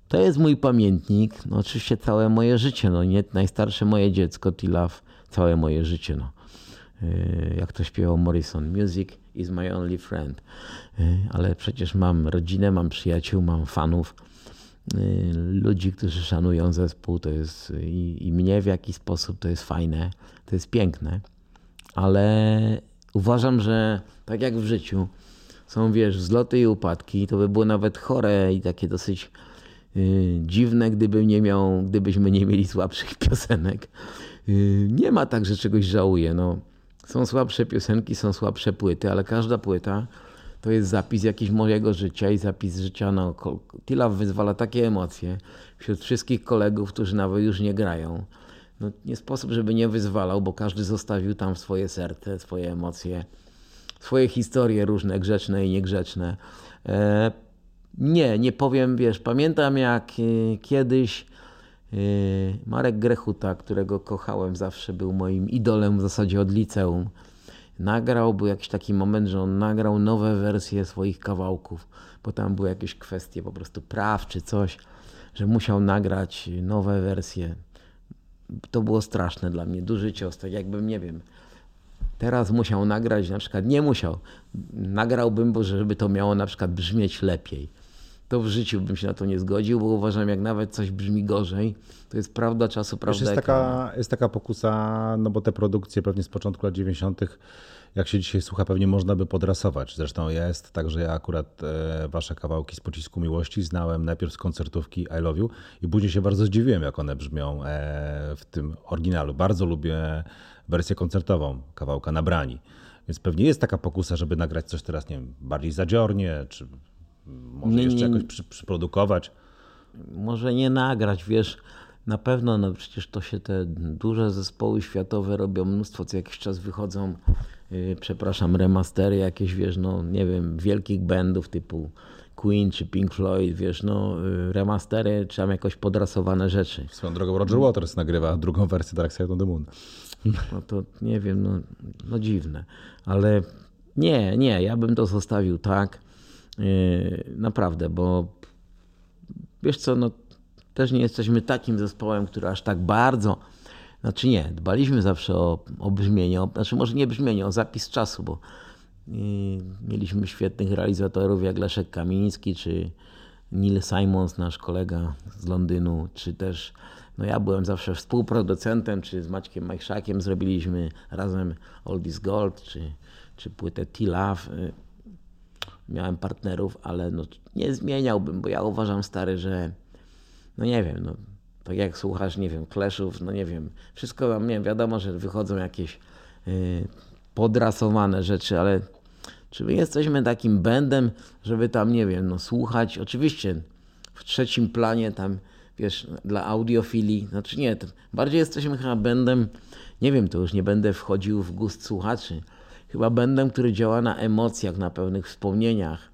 To jest mój pamiętnik, no oczywiście całe moje życie, no nie najstarsze moje dziecko, Tilaf, całe moje życie, no. Y, jak to śpiewał Morrison, music is my only friend. Y, ale przecież mam rodzinę, mam przyjaciół, mam fanów, y, ludzi, którzy szanują zespół, to jest i, i mnie w jakiś sposób to jest fajne, to jest piękne, ale uważam, że tak jak w życiu, są wiesz, wzloty i upadki, to by było nawet chore i takie dosyć dziwne, nie miał, gdybyśmy nie mieli słabszych piosenek. Nie ma tak, że czegoś żałuję. No, są słabsze piosenki, są słabsze płyty, ale każda płyta to jest zapis jakiś mojego życia i zapis życia naokoło. Tila wyzwala takie emocje wśród wszystkich kolegów, którzy nawet już nie grają. No, nie sposób, żeby nie wyzwalał, bo każdy zostawił tam swoje serce, swoje emocje, swoje historie różne, grzeczne i niegrzeczne. E, nie, nie powiem, wiesz, pamiętam jak e, kiedyś Marek Grechuta, którego kochałem zawsze, był moim idolem w zasadzie od liceum nagrał, był jakiś taki moment, że on nagrał nowe wersje swoich kawałków, bo tam były jakieś kwestie po prostu praw czy coś, że musiał nagrać nowe wersje. To było straszne dla mnie, duży cios, tak jakbym, nie wiem, teraz musiał nagrać, na przykład nie musiał, nagrałbym, bo żeby to miało na przykład brzmieć lepiej. To w życiu bym się na to nie zgodził, bo uważam, jak nawet coś brzmi gorzej, to jest prawda czasu, prawda jest taka, jest taka pokusa, no bo te produkcje pewnie z początku lat 90 jak się dzisiaj słucha, pewnie można by podrasować. Zresztą jest tak, że ja akurat e, wasze kawałki z Pocisku Miłości znałem najpierw z koncertówki I Love You i później się bardzo zdziwiłem, jak one brzmią e, w tym oryginalu. Bardzo lubię wersję koncertową kawałka Nabrani. Więc pewnie jest taka pokusa, żeby nagrać coś teraz, nie wiem, bardziej zadziornie, czy może nie, jeszcze jakoś przy, przyprodukować. Może nie nagrać, wiesz, na pewno, no przecież to się te duże zespoły światowe robią mnóstwo, co jakiś czas wychodzą Y, przepraszam, remastery jakieś, wiesz, no nie wiem, wielkich bandów typu Queen czy Pink Floyd, wiesz, no y, remastery czy tam jakoś podrasowane rzeczy. Swoją drogą Roger Waters nagrywa drugą wersję Dark Side of the Moon. No to nie wiem, no, no dziwne, ale nie, nie, ja bym to zostawił tak, yy, naprawdę, bo wiesz co, no też nie jesteśmy takim zespołem, który aż tak bardzo znaczy nie, dbaliśmy zawsze o, o brzmienie, o, znaczy może nie brzmienie, o zapis czasu, bo y, mieliśmy świetnych realizatorów jak Leszek Kamiński, czy Neil Simons, nasz kolega z Londynu, czy też no ja byłem zawsze współproducentem, czy z Maćkiem Majszakiem zrobiliśmy razem This Gold, czy, czy płytę T-Love. Miałem partnerów, ale no, nie zmieniałbym, bo ja uważam stary, że no nie wiem, no, tak jak słuchasz, nie wiem, Clashów, no nie wiem, wszystko, nie wiem, wiadomo, że wychodzą jakieś yy, podrasowane rzeczy, ale czy my jesteśmy takim bendem, żeby tam, nie wiem, no słuchać, oczywiście w trzecim planie tam, wiesz, dla audiofilii, znaczy nie, bardziej jesteśmy chyba bendem, nie wiem, to już nie będę wchodził w gust słuchaczy, chyba bendem, który działa na emocjach, na pewnych wspomnieniach,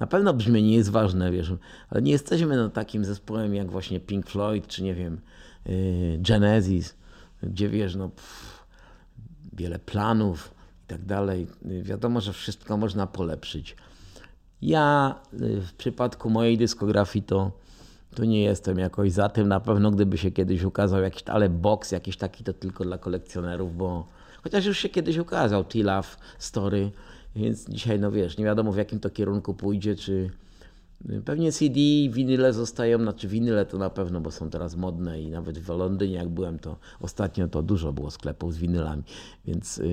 na pewno brzmienie jest ważne, wiesz, ale nie jesteśmy no, takim zespołem jak właśnie Pink Floyd, czy nie wiem, yy, Genesis, gdzie wiesz, no, pff, wiele planów i tak dalej. Wiadomo, że wszystko można polepszyć. Ja yy, w przypadku mojej dyskografii to, to nie jestem jakoś za tym. Na pewno gdyby się kiedyś ukazał jakiś, ale box jakiś taki to tylko dla kolekcjonerów, bo chociaż już się kiedyś ukazał T-Love Story, więc dzisiaj, no wiesz, nie wiadomo w jakim to kierunku pójdzie, czy y, pewnie CD, winyle zostają, znaczy winyle to na pewno, bo są teraz modne i nawet w Londynie jak byłem, to ostatnio to dużo było sklepów z winylami, więc yy,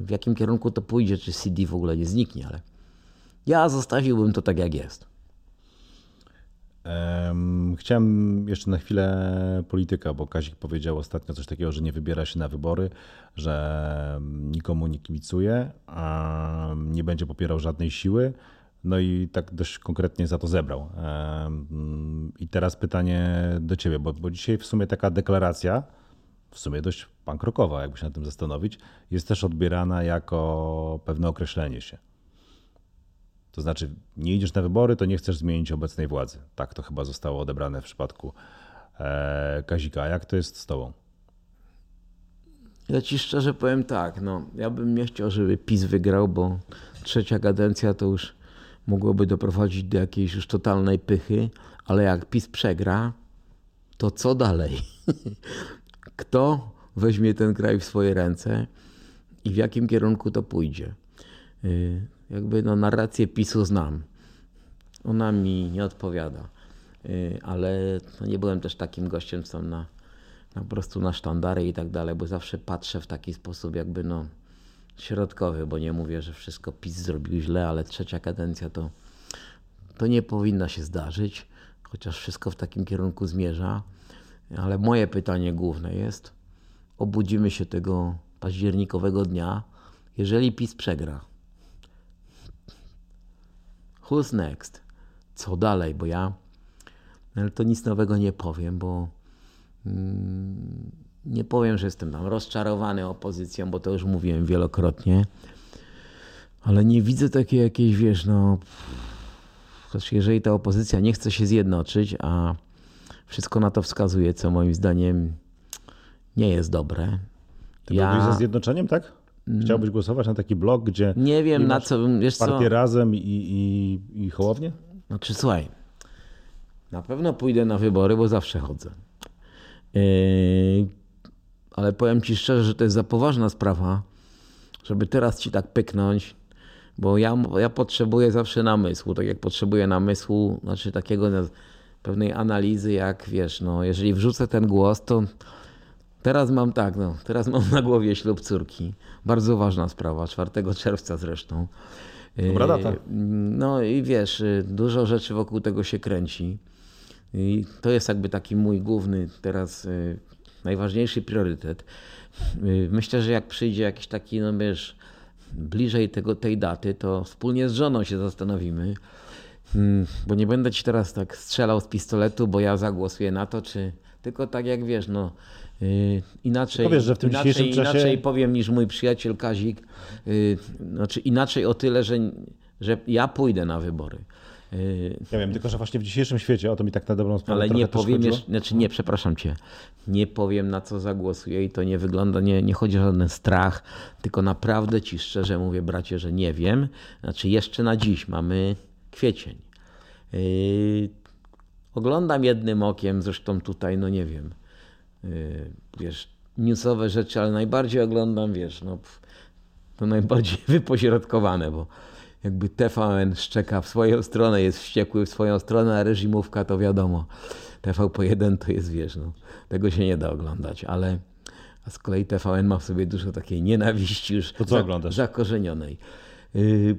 w jakim kierunku to pójdzie, czy CD w ogóle nie zniknie, ale ja zostawiłbym to tak jak jest. Chciałem jeszcze na chwilę polityka, bo Kazik powiedział ostatnio coś takiego, że nie wybiera się na wybory, że nikomu nie kibicuje, nie będzie popierał żadnej siły. No i tak dość konkretnie za to zebrał. I teraz pytanie do ciebie, bo, bo dzisiaj w sumie taka deklaracja, w sumie dość pankrokowa, jakby się na tym zastanowić, jest też odbierana jako pewne określenie się. To znaczy, nie idziesz na wybory, to nie chcesz zmienić obecnej władzy. Tak to chyba zostało odebrane w przypadku e, Kazika. A jak to jest z tobą? Ja ci szczerze powiem tak, no, ja bym nie chciał, żeby PiS wygrał, bo trzecia kadencja to już mogłoby doprowadzić do jakiejś już totalnej pychy, ale jak PiS przegra, to co dalej? Kto weźmie ten kraj w swoje ręce i w jakim kierunku to pójdzie? Jakby no, narrację PiSu znam. Ona mi nie odpowiada. Y, ale no, nie byłem też takim gościem, co na, na po prostu na sztandary i tak dalej, bo zawsze patrzę w taki sposób jakby no środkowy, bo nie mówię, że wszystko PiS zrobił źle, ale trzecia kadencja to, to nie powinna się zdarzyć. chociaż wszystko w takim kierunku zmierza. Ale moje pytanie główne jest: obudzimy się tego październikowego dnia, jeżeli PiS przegra. Who's next? Co dalej? Bo ja ale to nic nowego nie powiem, bo mm, nie powiem, że jestem tam rozczarowany opozycją, bo to już mówiłem wielokrotnie. Ale nie widzę takiej jakiejś, wiesz, no. Znaczy, jeżeli ta opozycja nie chce się zjednoczyć, a wszystko na to wskazuje, co moim zdaniem nie jest dobre. Ty ja... za zjednoczeniem, tak? Chciałbyś głosować na taki blok, gdzie. Nie wiem, na co. Wiesz partię co? razem i, i, i hołownię? Znaczy, słuchaj. Na pewno pójdę na wybory, bo zawsze chodzę. Yy, ale powiem ci szczerze, że to jest za poważna sprawa, żeby teraz ci tak pyknąć, bo ja, ja potrzebuję zawsze namysłu. Tak jak potrzebuję namysłu, znaczy takiego pewnej analizy, jak wiesz, no, jeżeli wrzucę ten głos, to teraz mam tak, no, teraz mam na głowie ślub córki. Bardzo ważna sprawa, 4 czerwca zresztą. Dobra data. Yy, no i wiesz, dużo rzeczy wokół tego się kręci. I to jest jakby taki mój główny teraz y, najważniejszy priorytet. Y, myślę, że jak przyjdzie jakiś taki, no wiesz, bliżej tego, tej daty, to wspólnie z żoną się zastanowimy. Mm, bo nie będę ci teraz tak strzelał z pistoletu, bo ja zagłosuję na to, czy tylko tak jak wiesz, no inaczej, Powiesz, że w tym inaczej, dzisiejszym czasie... inaczej powiem niż mój przyjaciel Kazik. Yy, znaczy inaczej o tyle, że, że ja pójdę na wybory. Ja wiem, tylko że właśnie w dzisiejszym świecie, o to mi tak na dobrą sprawę Ale nie powiem, jeszcze, znaczy nie, przepraszam cię, nie powiem na co zagłosuję i to nie wygląda, nie, nie chodzi o żaden strach, tylko naprawdę ci szczerze mówię, bracie, że nie wiem. Znaczy jeszcze na dziś mamy kwiecień. Yy, oglądam jednym okiem, zresztą tutaj, no nie wiem, wiesz, newsowe rzeczy, ale najbardziej oglądam, wiesz, no to najbardziej wypośrodkowane, bo jakby TVN szczeka w swoją stronę, jest wściekły w swoją stronę, a reżimówka to wiadomo. TVP1 to jest, wiesz, no, tego się nie da oglądać, ale a z kolei TVN ma w sobie dużo takiej nienawiści już to co za, oglądasz? zakorzenionej. Yy,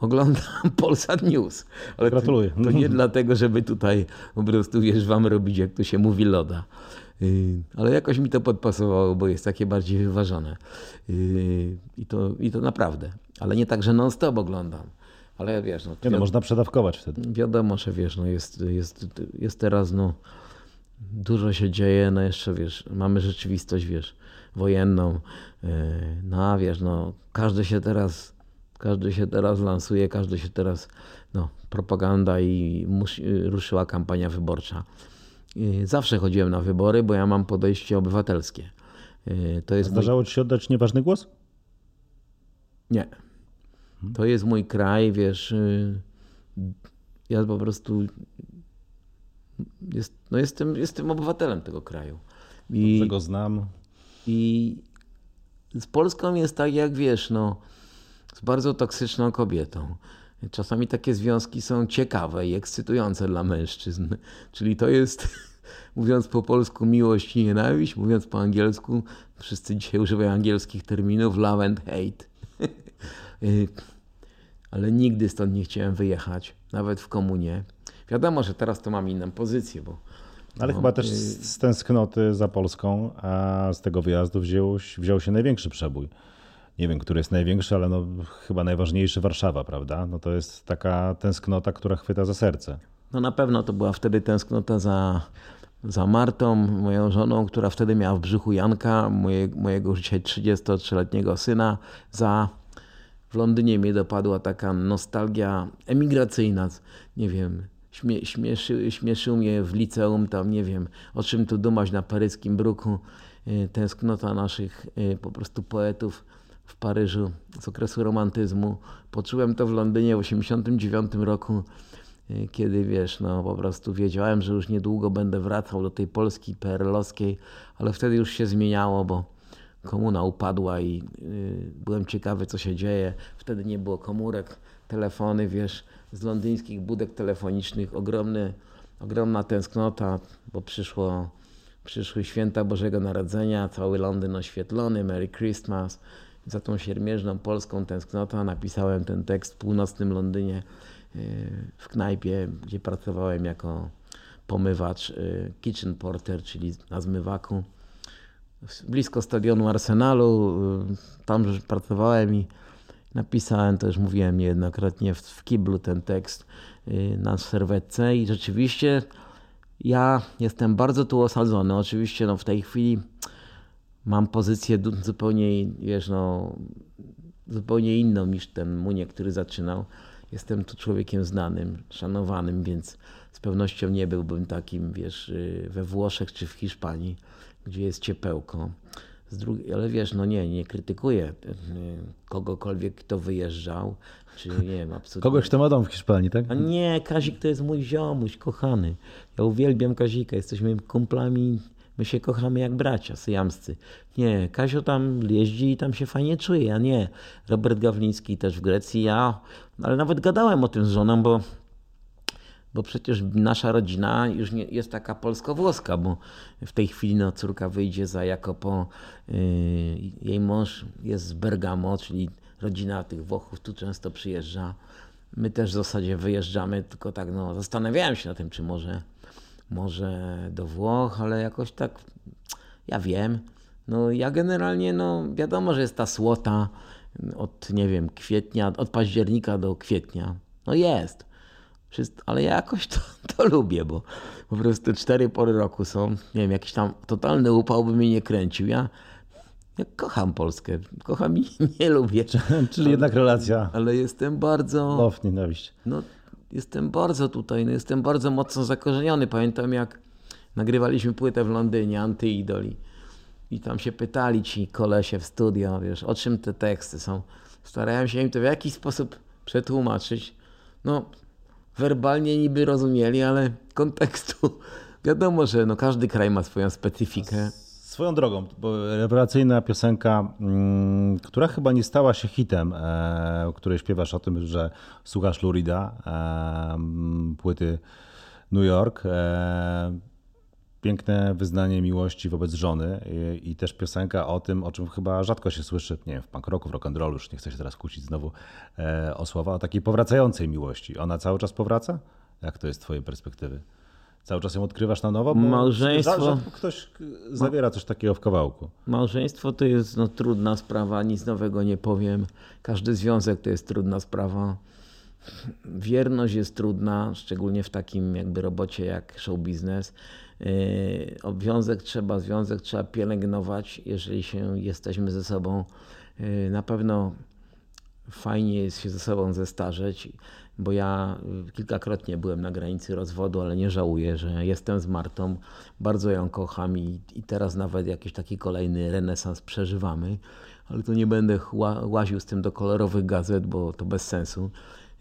oglądam Polsat News. Ale Gratuluję. To, to nie dlatego, żeby tutaj po prostu, wiesz, wam robić, jak to się mówi, loda. Yy, ale jakoś mi to podpasowało, bo jest takie bardziej wyważone. Yy, I to, I to naprawdę ale nie tak, że non-stop oglądam. Ale wiesz, no, nie, no można przedawkować wtedy. Wiadomo, że wiesz, no jest, jest, jest teraz, no dużo się dzieje, no jeszcze wiesz, mamy rzeczywistość, wiesz, wojenną. E, no wiesz, no każdy się teraz, każdy się teraz lansuje, każdy się teraz, no propaganda i musi, ruszyła kampania wyborcza. Zawsze chodziłem na wybory, bo ja mam podejście obywatelskie. E, to jest Zdarzało mój... ci się oddać nieważny głos? Nie. To jest mój kraj, wiesz. Y, ja po prostu jest, no jestem, jestem obywatelem tego kraju. I, Dobrze go znam. I z Polską jest tak, jak wiesz, no, z bardzo toksyczną kobietą. Czasami takie związki są ciekawe i ekscytujące dla mężczyzn. Czyli to jest, mówiąc po polsku, miłość i nienawiść, mówiąc po angielsku, wszyscy dzisiaj używają angielskich terminów, love and hate. Y, ale nigdy stąd nie chciałem wyjechać, nawet w komunie. Wiadomo, że teraz to mam inną pozycję, bo. Ale chyba też y, z, z tęsknoty za Polską, a z tego wyjazdu wziął, wziął się największy przebój. Nie wiem, który jest największy, ale no, chyba najważniejszy Warszawa, prawda? No to jest taka tęsknota, która chwyta za serce. No na pewno to była wtedy tęsknota za, za Martą, moją żoną, która wtedy miała w brzuchu Janka, moje, mojego dzisiaj 33-letniego syna, za w Londynie mnie dopadła taka nostalgia emigracyjna. Nie wiem, śmie, śmieszy, śmieszył mnie w liceum, tam nie wiem, o czym tu dumać na paryskim bruku. E, tęsknota naszych e, po prostu poetów w Paryżu z okresu romantyzmu. Poczułem to w Londynie w 1989 roku, e, kiedy wiesz, no po prostu wiedziałem, że już niedługo będę wracał do tej Polski PRL-owskiej, ale wtedy już się zmieniało, bo komuna upadła i y, byłem ciekawy, co się dzieje. Wtedy nie było komórek, telefony, wiesz, z londyńskich budek telefonicznych ogromny, ogromna tęsknota, bo przyszło, przyszły święta Bożego Narodzenia, cały Londyn oświetlony, Merry Christmas. Za tą siermierzną polską tęsknotą napisałem ten tekst w północnym Londynie y, w knajpie, gdzie pracowałem jako pomywacz, y, kitchen porter, czyli na zmywaku. Blisko stadionu Arsenalu, y, tam pracowałem i napisałem, to już mówiłem niejednokrotnie, w kiblu ten tekst na serwetce i rzeczywiście ja jestem bardzo tu osadzony. Oczywiście no, w tej chwili mam pozycję zupełnie, wiesz, no, zupełnie inną niż ten Muniek, który zaczynał. Jestem tu człowiekiem znanym, szanowanym, więc z pewnością nie byłbym takim, wiesz, y, we Włoszech czy w Hiszpanii, gdzie jest ciepełko. Drugiej, ale wiesz, no nie, nie krytykuję y, kogokolwiek, kto wyjeżdżał, czy nie wiem, absolutnie. Kogoś, kto ma dom w Hiszpanii, tak? A nie, Kazik to jest mój ziomuś, kochany. Ja uwielbiam Kazika, jesteśmy kumplami, my się kochamy jak bracia syjamscy. Nie, Kazio tam jeździ i tam się fajnie czuje, a nie. Robert Gawliński też w Grecji, ja, ale nawet gadałem o tym z żoną, bo bo przecież nasza rodzina już nie jest taka polsko-włoska, bo w tej chwili no, córka wyjdzie za Jakopo, yy, jej mąż jest z Bergamo, czyli rodzina tych Włochów tu często przyjeżdża. My też w zasadzie wyjeżdżamy, tylko tak no, zastanawiałem się na tym, czy może, może do Włoch, ale jakoś tak, ja wiem. No ja generalnie, no wiadomo, że jest ta słota od, nie wiem, kwietnia, od października do kwietnia. No jest ale ja jakoś to, to lubię, bo po prostu cztery pory roku są, nie wiem, jakiś tam totalny upał by mnie nie kręcił. Ja, ja kocham Polskę, kocham i nie lubię. Czyli jednak relacja. Ale jestem bardzo... Love, nienawiść. No, jestem bardzo tutaj, no, jestem bardzo mocno zakorzeniony. Pamiętam jak nagrywaliśmy płytę w Londynie, Antyidoli. I tam się pytali ci kolesie w studio, wiesz, o czym te teksty są. Starałem się im to w jakiś sposób przetłumaczyć. No, werbalnie niby rozumieli, ale kontekstu wiadomo, że no każdy kraj ma swoją specyfikę. Swoją drogą, rewelacyjna piosenka, mm, która chyba nie stała się hitem, e, której śpiewasz o tym, że słuchasz Lurida, e, płyty New York. E, piękne wyznanie miłości wobec żony i, też piosenka o tym, o czym chyba rzadko się słyszy, nie wiem, w punk rocku, w rock and rollu, już nie chcę się teraz kłócić znowu o słowa, o takiej powracającej miłości. Ona cały czas powraca? Jak to jest z twojej perspektywy? Cały czas ją odkrywasz na nowo? Bo Małżeństwo. ktoś zawiera coś takiego w kawałku. Małżeństwo to jest no, trudna sprawa, nic nowego nie powiem. Każdy związek to jest trudna sprawa. Wierność jest trudna, szczególnie w takim jakby robocie jak show biznes. Yy, obowiązek trzeba, związek trzeba pielęgnować, jeżeli się jesteśmy ze sobą. Yy, na pewno fajnie jest się ze sobą zestarzeć, bo ja kilkakrotnie byłem na granicy rozwodu, ale nie żałuję, że jestem z Martą. Bardzo ją kocham i, i teraz nawet jakiś taki kolejny renesans przeżywamy, ale to nie będę łaził z tym do kolorowych gazet, bo to bez sensu.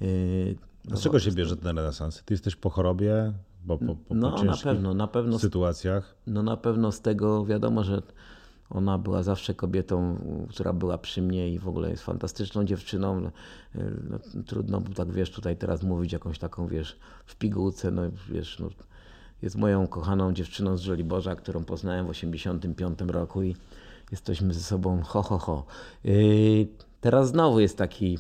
Yy, Dlaczego się bierze ten renesans? Ty jesteś po chorobie, bo po, po, no, po na pewno, na pewno sytuacjach. No na pewno z tego wiadomo, że ona była zawsze kobietą, która była przy mnie i w ogóle jest fantastyczną dziewczyną. No, no trudno tak wiesz tutaj teraz mówić jakąś taką wiesz w pigułce, no wiesz, no, jest moją kochaną dziewczyną z Żoliborza, którą poznałem w 85 roku i jesteśmy ze sobą ho ho ho. Yy, teraz znowu jest taki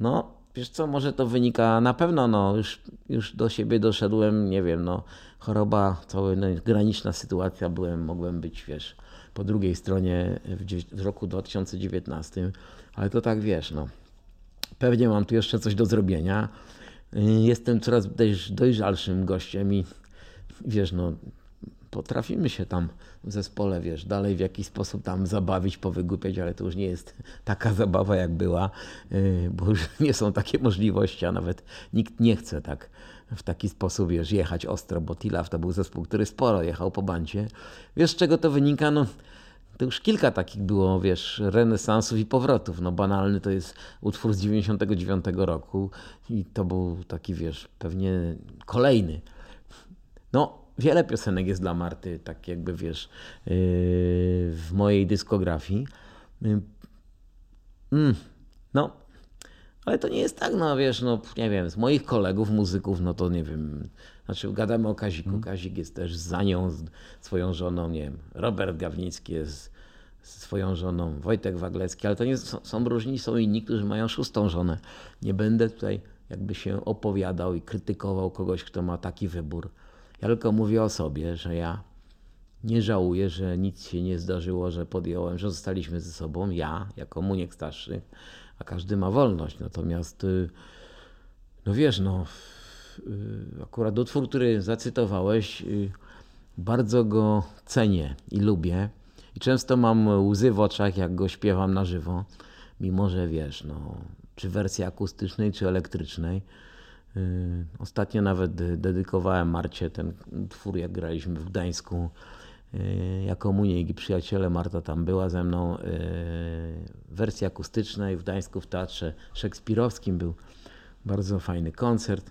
no Wiesz co, może to wynika, na pewno no, już, już do siebie doszedłem, nie wiem, no, choroba, cała no, graniczna sytuacja, byłem, mogłem być, wiesz, po drugiej stronie w, w roku 2019, ale to tak, wiesz, no, pewnie mam tu jeszcze coś do zrobienia. Jestem coraz dojrzalszym gościem i wiesz, no, potrafimy się tam w zespole, wiesz, dalej w jakiś sposób tam zabawić, powygłupiać, ale to już nie jest taka zabawa jak była, y, bo już nie są takie możliwości, a nawet nikt nie chce tak w taki sposób, wiesz, jechać ostro, bo Tilaf to był zespół, który sporo jechał po bancie. Wiesz, z czego to wynika? No, to już kilka takich było, wiesz, renesansów i powrotów. No banalny to jest utwór z 99 roku i to był taki, wiesz, pewnie kolejny. No, wiele piosenek jest dla Marty, tak jakby wiesz, yy, w mojej dyskografii. Yy, mm, no, ale to nie jest tak, no wiesz, no nie wiem, z moich kolegów, muzyków, no to nie wiem, znaczy gadamy o Kaziku, mm. Kazik jest też za nią, swoją żoną, nie wiem, Robert Gawnicki jest z swoją żoną, Wojtek Waglecki, ale to nie są, są różni, są inni, którzy mają szóstą żonę. Nie będę tutaj jakby się opowiadał i krytykował kogoś, kto ma taki wybór. Ja tylko mówię o sobie, że ja nie żałuję, że nic się nie zdarzyło, że podjąłem, że zostaliśmy ze sobą, ja jako muniek starszy, a każdy ma wolność. Natomiast, y, no wiesz, no, y, akurat utwór, który zacytowałeś, y, bardzo go cenię i lubię. I często mam łzy w oczach, jak go śpiewam na żywo, mimo że wiesz, no, czy wersji akustycznej, czy elektrycznej. Ostatnio nawet dedykowałem Marcie ten twór, jak graliśmy w Gdańsku jako Muniek i przyjaciele. Marta tam była ze mną. Y, wersji akustycznej w Gdańsku w Teatrze Szekspirowskim był bardzo fajny koncert.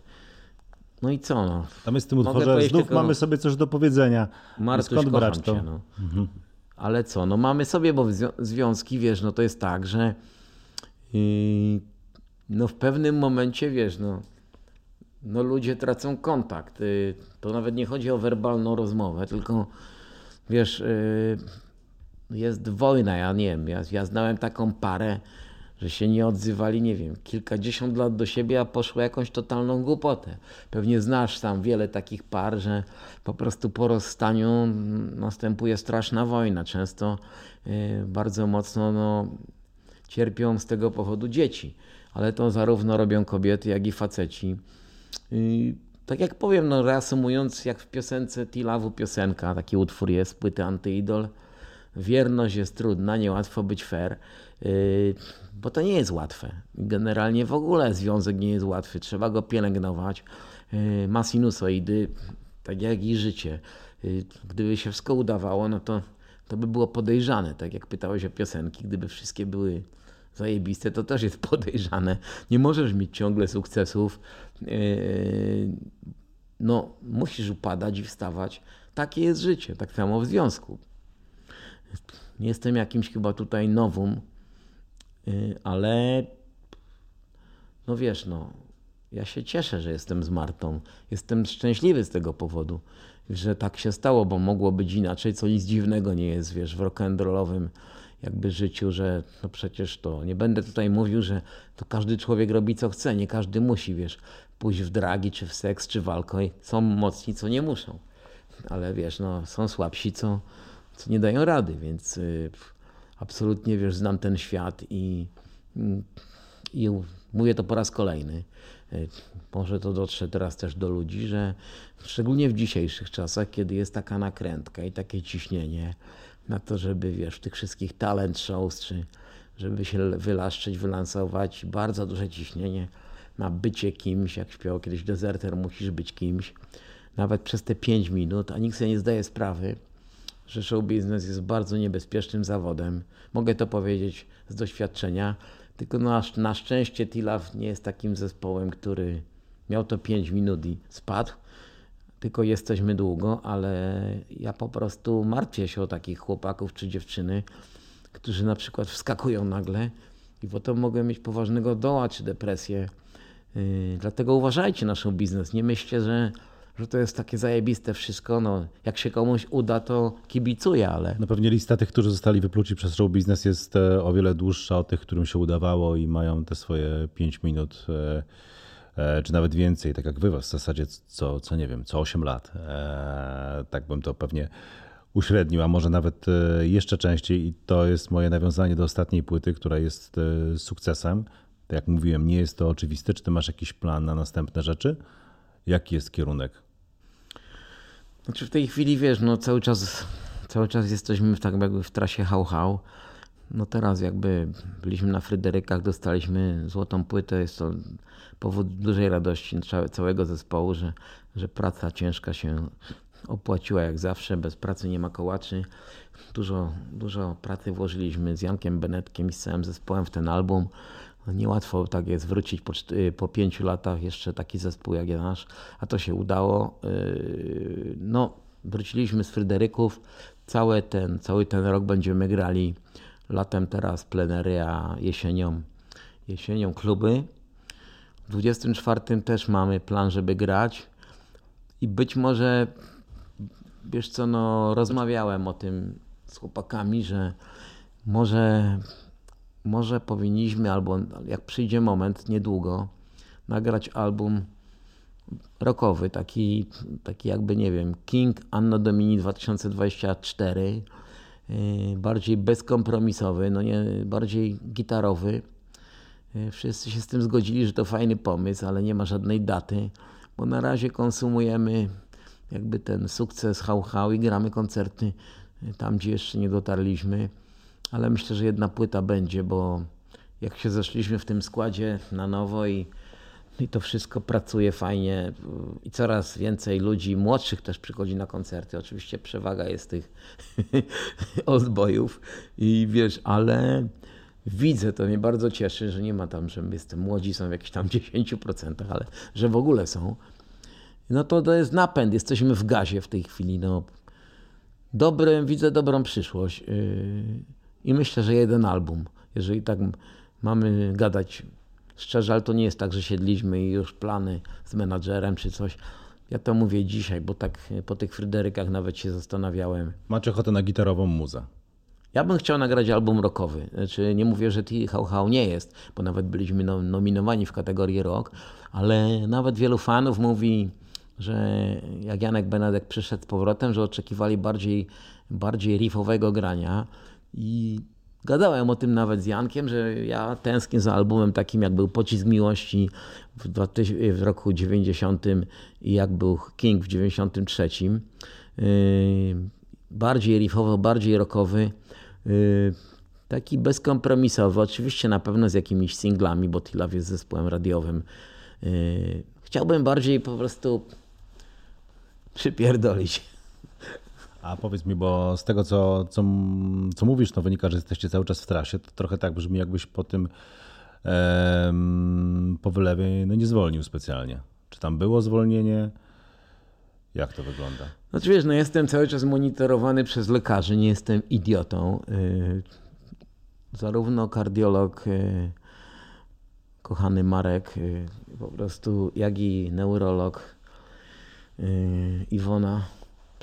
No i co? No? A my z tym utworze znów tylko, mamy sobie coś do powiedzenia. Martuś, Skąd brać to? Cię, no. mhm. Ale co? No mamy sobie, bo związki, wiesz, no to jest tak, że yy, no w pewnym momencie, wiesz, no, no ludzie tracą kontakt. Yy, to nawet nie chodzi o werbalną rozmowę, tylko wiesz, y, jest wojna, ja nie wiem, ja, ja znałem taką parę, że się nie odzywali, nie wiem, kilkadziesiąt lat do siebie, a poszło jakąś totalną głupotę. Pewnie znasz tam wiele takich par, że po prostu po rozstaniu następuje straszna wojna. Często y, bardzo mocno no, cierpią z tego powodu dzieci, ale to zarówno robią kobiety, jak i faceci. Y, tak jak powiem, no reasumując, jak w piosence Tilawu piosenka, taki utwór jest, płyty Antyidol, wierność jest trudna, niełatwo być fair, yy, bo to nie jest łatwe. Generalnie w ogóle związek nie jest łatwy, trzeba go pielęgnować. Yy, ma sinusoidy, tak jak i życie. Yy, gdyby się wszystko udawało, no to, to by było podejrzane, tak jak pytałeś o piosenki, gdyby wszystkie były zajebiste, to też jest podejrzane. Nie możesz mieć ciągle sukcesów. Yy, no, musisz upadać i wstawać. Takie jest życie, tak samo w związku. Nie jestem jakimś chyba tutaj nowym, yy, ale no wiesz, no, ja się cieszę, że jestem z Martą. Jestem szczęśliwy z tego powodu, że tak się stało, bo mogło być inaczej, co nic dziwnego nie jest, wiesz, w rock'n'rollowym jakby życiu, że no przecież to nie będę tutaj mówił, że to każdy człowiek robi co chce, nie każdy musi, wiesz, pójść w dragi, czy w seks, czy w alkohol. Są mocni, co nie muszą. Ale wiesz, no, są słabsi, co, co nie dają rady, więc y, absolutnie, wiesz, znam ten świat i, i mówię to po raz kolejny. Y, może to dotrze teraz też do ludzi, że szczególnie w dzisiejszych czasach, kiedy jest taka nakrętka i takie ciśnienie, na to, żeby wiesz, tych wszystkich talent shows, czy żeby się wylaszczyć, wylansować, bardzo duże ciśnienie na bycie kimś, jak śpiewał kiedyś dezerter, musisz być kimś, nawet przez te 5 minut, a nikt sobie nie zdaje sprawy, że show business jest bardzo niebezpiecznym zawodem. Mogę to powiedzieć z doświadczenia, tylko na, na szczęście Tilaf nie jest takim zespołem, który miał to 5 minut i spadł, tylko jesteśmy długo, ale ja po prostu martwię się o takich chłopaków czy dziewczyny, którzy na przykład wskakują nagle i potem mogą mieć poważnego doła czy depresję. Yy, dlatego uważajcie na biznes. Nie myślcie, że, że to jest takie zajebiste wszystko. No, jak się komuś uda, to kibicuję, ale... No pewnie lista tych, którzy zostali wypluci przez show biznes jest e, o wiele dłuższa od tych, którym się udawało i mają te swoje 5 minut E, czy nawet więcej, tak jak wy w zasadzie co, co nie wiem, co 8 lat. E, tak bym to pewnie uśrednił, a może nawet e, jeszcze częściej i to jest moje nawiązanie do ostatniej płyty, która jest sukcesem. Tak jak mówiłem, nie jest to oczywiste. Czy ty masz jakiś plan na następne rzeczy? Jaki jest kierunek? Znaczy w tej chwili, wiesz, no cały czas, cały czas jesteśmy w, tak jakby w trasie hał-hał. No teraz jakby byliśmy na Fryderykach, dostaliśmy złotą płytę, jest to powód dużej radości całego zespołu, że, że praca ciężka się opłaciła jak zawsze, bez pracy nie ma kołaczy. Dużo, dużo pracy włożyliśmy z Jankiem Benetkiem i z całym zespołem w ten album. Niełatwo tak jest wrócić po, po pięciu latach jeszcze taki zespół jak nasz, a to się udało. Yy, no, wróciliśmy z Fryderyków. Cały ten, cały ten rok będziemy grali latem teraz plenery, a jesienią, jesienią kluby. W 24 też mamy plan, żeby grać i być może, wiesz co, no rozmawiałem o tym z chłopakami, że może, może powinniśmy, albo jak przyjdzie moment, niedługo, nagrać album rockowy, taki, taki jakby, nie wiem, King Anno Domini 2024, bardziej bezkompromisowy, no nie, bardziej gitarowy. Wszyscy się z tym zgodzili, że to fajny pomysł, ale nie ma żadnej daty, bo na razie konsumujemy jakby ten sukces hał-hał i gramy koncerty tam, gdzie jeszcze nie dotarliśmy, ale myślę, że jedna płyta będzie, bo jak się zeszliśmy w tym składzie na nowo i, i to wszystko pracuje fajnie i coraz więcej ludzi młodszych też przychodzi na koncerty. Oczywiście przewaga jest tych oldboyów i wiesz, ale widzę, to mnie bardzo cieszy, że nie ma tam, że jestem młodzi, są w jakichś tam 10%, ale że w ogóle są. No to to jest napęd, jesteśmy w gazie w tej chwili. No. Dobry, widzę dobrą przyszłość yy, i myślę, że jeden album, jeżeli tak mamy gadać szczerze, ale to nie jest tak, że siedliśmy i już plany z menadżerem czy coś. Ja to mówię dzisiaj, bo tak po tych Fryderykach nawet się zastanawiałem. Macie ochotę na gitarową muzę? Ja bym chciał nagrać album rockowy. Znaczy, nie mówię, że T How How nie jest, bo nawet byliśmy nominowani w kategorii rock, ale nawet wielu fanów mówi, że jak Janek Benedek przyszedł z powrotem, że oczekiwali bardziej, bardziej riffowego grania i gadałem o tym nawet z Jankiem, że ja tęsknię za albumem takim jak był Pocisk Miłości w, w roku 90 i jak był King w 93. Yy, bardziej riffowo, bardziej rockowy. Yy, taki bezkompromisowy, oczywiście na pewno z jakimiś singlami, bo Tilaw jest zespołem radiowym. Yy, chciałbym bardziej po prostu przypierdolić. A powiedz mi, bo z tego, co, co, co mówisz, to wynika, że jesteście cały czas w trasie. To trochę tak brzmi, jakbyś po tym em, po wylewie no nie zwolnił specjalnie. Czy tam było zwolnienie? Jak to wygląda? Znaczy wiesz, no jestem cały czas monitorowany przez lekarzy, nie jestem idiotą. Yy, zarówno kardiolog, yy, kochany Marek, yy, po prostu, jak i neurolog Yy,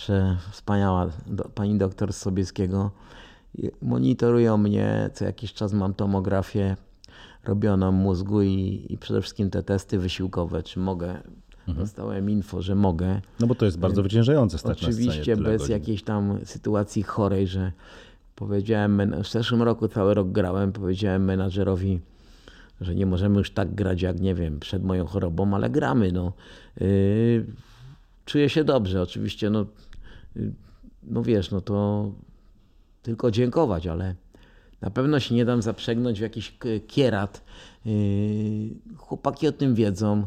Iwona, wspaniała pani doktor z Sobieskiego, monitorują mnie, co jakiś czas mam tomografię robioną mózgu i, i przede wszystkim te testy wysiłkowe, czy mogę. Mhm. Dostałem info, że mogę. No bo to jest bardzo wyciężające stać Oczywiście bez godzin. jakiejś tam sytuacji chorej, że powiedziałem, w zeszłym roku cały rok grałem, powiedziałem menadżerowi, że nie możemy już tak grać jak, nie wiem, przed moją chorobą, ale gramy. No. Yy, czuję się dobrze. Oczywiście, no, no wiesz, no to tylko dziękować, ale na pewno się nie dam zaprzegnąć w jakiś kierat. Yy, chłopaki o tym wiedzą.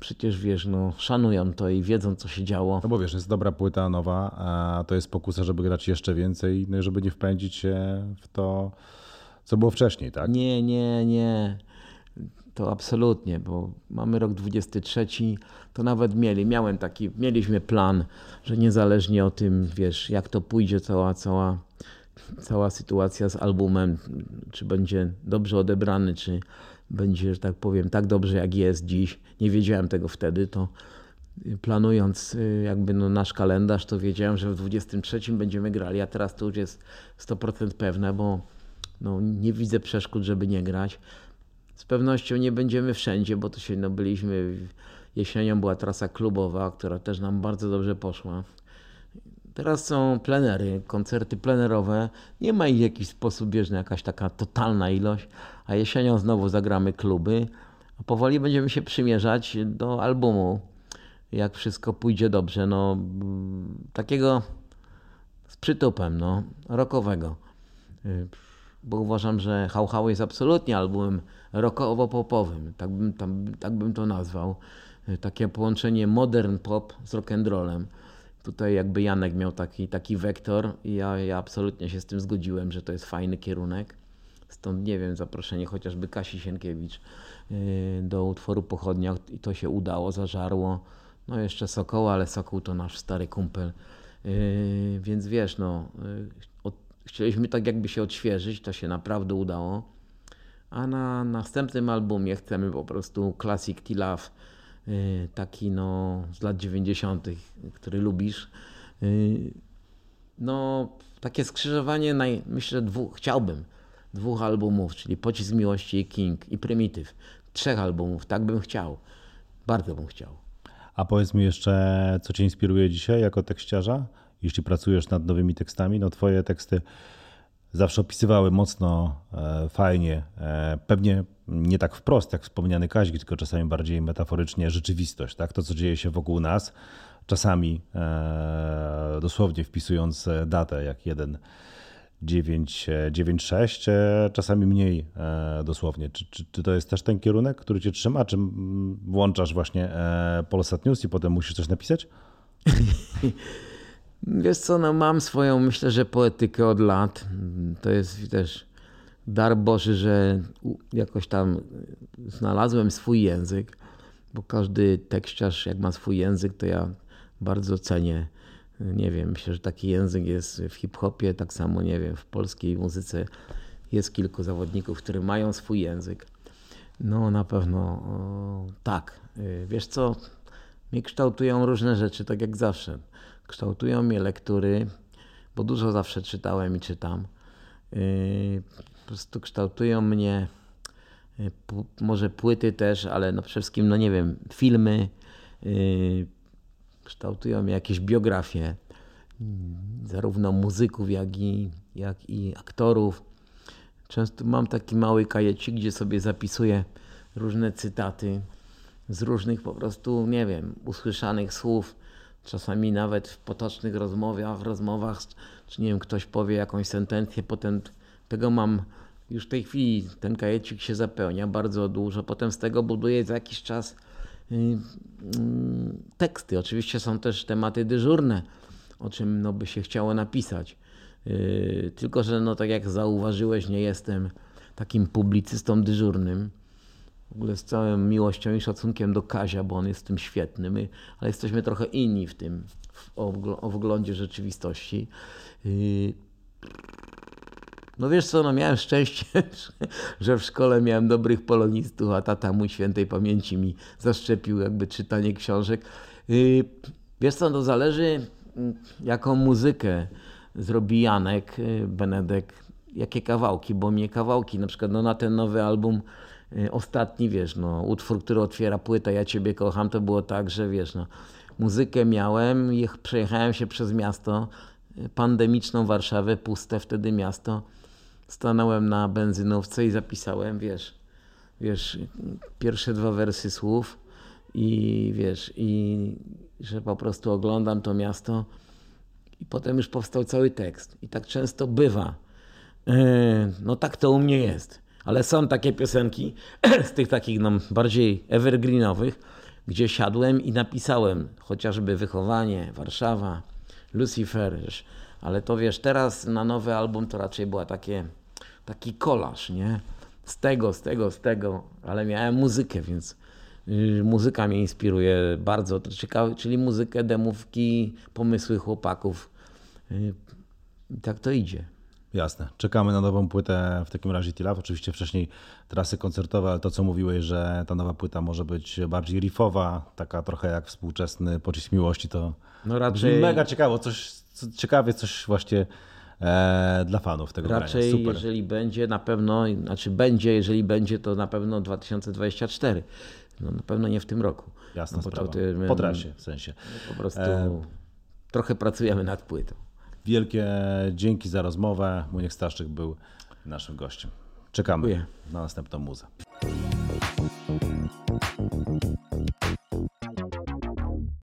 Przecież wiesz, no, szanują to i wiedzą, co się działo. No bo wiesz, jest dobra płyta nowa, a to jest pokusa, żeby grać jeszcze więcej, no i żeby nie wpędzić się w to, co było wcześniej, tak? Nie, nie, nie. To absolutnie, bo mamy rok 23, to nawet mieli, miałem taki, mieliśmy plan, że niezależnie o tym, wiesz, jak to pójdzie, cała, cała, cała sytuacja z albumem, czy będzie dobrze odebrany, czy będzie, że tak powiem, tak dobrze jak jest dziś. Nie wiedziałem tego wtedy, to planując y, jakby no nasz kalendarz, to wiedziałem, że w 23 będziemy grali, a teraz to już jest 100% pewne, bo no, nie widzę przeszkód, żeby nie grać. Z pewnością nie będziemy wszędzie, bo to się no, byliśmy jesienią, była trasa klubowa, która też nam bardzo dobrze poszła. Teraz są plenery, koncerty plenerowe. Nie ma ich w jakiś sposób bieżny, jakaś taka totalna ilość, a jesienią znowu zagramy kluby, a powoli będziemy się przymierzać do albumu. Jak wszystko pójdzie dobrze, no takiego z przytupem, no, rockowego. Bo uważam, że Hał jest absolutnie albumem rockowo-popowym, tak bym, tam, tak bym to nazwał. E, takie połączenie modern pop z rock'n'rollem. Tutaj jakby Janek miał taki, taki wektor i ja, ja absolutnie się z tym zgodziłem, że to jest fajny kierunek. Stąd, nie wiem, zaproszenie chociażby Kasi Sienkiewicz e, do utworu Pochodnia i to się udało, zażarło. No jeszcze Sokół, ale Sokół to nasz stary kumpel. E, więc wiesz, no, chcieliśmy tak jakby się odświeżyć, to się naprawdę udało. A na następnym albumie chcemy po prostu Classic T-Love, y, taki no z lat 90., który lubisz. Y, no, takie skrzyżowanie, naj, myślę, dwóch, chciałbym dwóch albumów, czyli Pocisk Miłości i King i Primitive. Trzech albumów, tak bym chciał. Bardzo bym chciał. A powiedz mi jeszcze, co Cię inspiruje dzisiaj jako tekściarza? Jeśli pracujesz nad nowymi tekstami, no Twoje teksty zawsze opisywały mocno, e, fajnie, e, pewnie nie tak wprost jak wspomniany Kazik, tylko czasami bardziej metaforycznie rzeczywistość, tak? to co dzieje się wokół nas, czasami e, dosłownie wpisując datę jak 1.9.6, czasami mniej dosłownie. Czy, czy, czy, to jest też ten kierunek, który cię trzyma, czy włączasz właśnie Polsat News i potem musisz coś napisać? Wiesz co, no mam swoją, myślę, że poetykę od lat. To jest też dar Boży, że jakoś tam znalazłem swój język, bo każdy tekściarz, jak ma swój język, to ja bardzo cenię. Nie wiem, myślę, że taki język jest w hip-hopie, tak samo, nie wiem, w polskiej muzyce jest kilku zawodników, którzy mają swój język. No na pewno tak. Y, wiesz co, mnie kształtują różne rzeczy, tak jak zawsze kształtują mnie lektury, bo dużo zawsze czytałem i czytam. Yy, po prostu kształtują mnie yy, może płyty też, ale no przede wszystkim, no nie wiem, filmy, yy, kształtują mnie jakieś biografie, zarówno muzyków, jak i, jak i aktorów. Często mam taki mały kajecik, gdzie sobie zapisuję różne cytaty z różnych po prostu, nie wiem, usłyszanych słów Czasami nawet w potocznych rozmowach, rozmowach, czy nie wiem, ktoś powie jakąś sentencję, potem tego mam już w tej chwili ten kajecik się zapełnia bardzo dużo. Potem z tego buduję za jakiś czas y, y, teksty. Oczywiście są też tematy dyżurne, o czym no, by się chciało napisać. Y, tylko, że no, tak jak zauważyłeś, nie jestem takim publicystą dyżurnym. W ogóle z całą miłością i szacunkiem do Kazia, bo on jest w tym świetny, my, ale jesteśmy trochę inni w tym, w, o, wglądzie rzeczywistości. Yy, no wiesz co, no miałem szczęście, że w szkole miałem dobrych polonistów, a tata mój świętej pamięci mi zaszczepił jakby czytanie książek. Yy, wiesz co, to zależy mm, jaką muzykę zrobi Janek, yy, Benedek, jakie kawałki, bo mnie kawałki, na przykład no, na ten nowy album Y, ostatni, wiesz, no, utwór, który otwiera płytę Ja Ciebie kocham, to było tak, że wiesz, no, muzykę miałem, przejechałem się przez miasto, y, pandemiczną Warszawę, puste wtedy miasto, stanąłem na benzynowce i zapisałem, wiesz, wiesz, pierwsze dwa wersy słów i wiesz, i że po prostu oglądam to miasto i potem już powstał cały tekst. I tak często bywa. Y, no tak to u mnie jest. Ale są takie piosenki z tych takich no, bardziej evergreenowych, gdzie siadłem i napisałem chociażby Wychowanie, Warszawa, Lucifer, ale to wiesz, teraz na nowy album to raczej była takie, taki kolaż, nie? Z tego, z tego, z tego, ale miałem muzykę, więc yy, muzyka mnie inspiruje bardzo. Ciekawe, czyli muzykę, demówki, pomysły chłopaków. Yy, tak to idzie. Jasne. Czekamy na nową płytę w takim razie Tilaf. Oczywiście wcześniej trasy koncertowe, ale to co mówiłeś, że ta nowa płyta może być bardziej riffowa, taka trochę jak współczesny pocisk miłości, to no raczej... mega ciekawo, coś ciekawie, coś właśnie e, dla fanów tego Raczej Super. jeżeli będzie, na pewno, znaczy będzie, jeżeli będzie, to na pewno 2024. No na pewno nie w tym roku. Jasna no, sprawa. Po trasie w sensie. No, po prostu e... trochę pracujemy nad płytą. Wielkie dzięki za rozmowę. Muniek Staszczyk był naszym gościem. Czekamy Dziękuję. na następną muzę.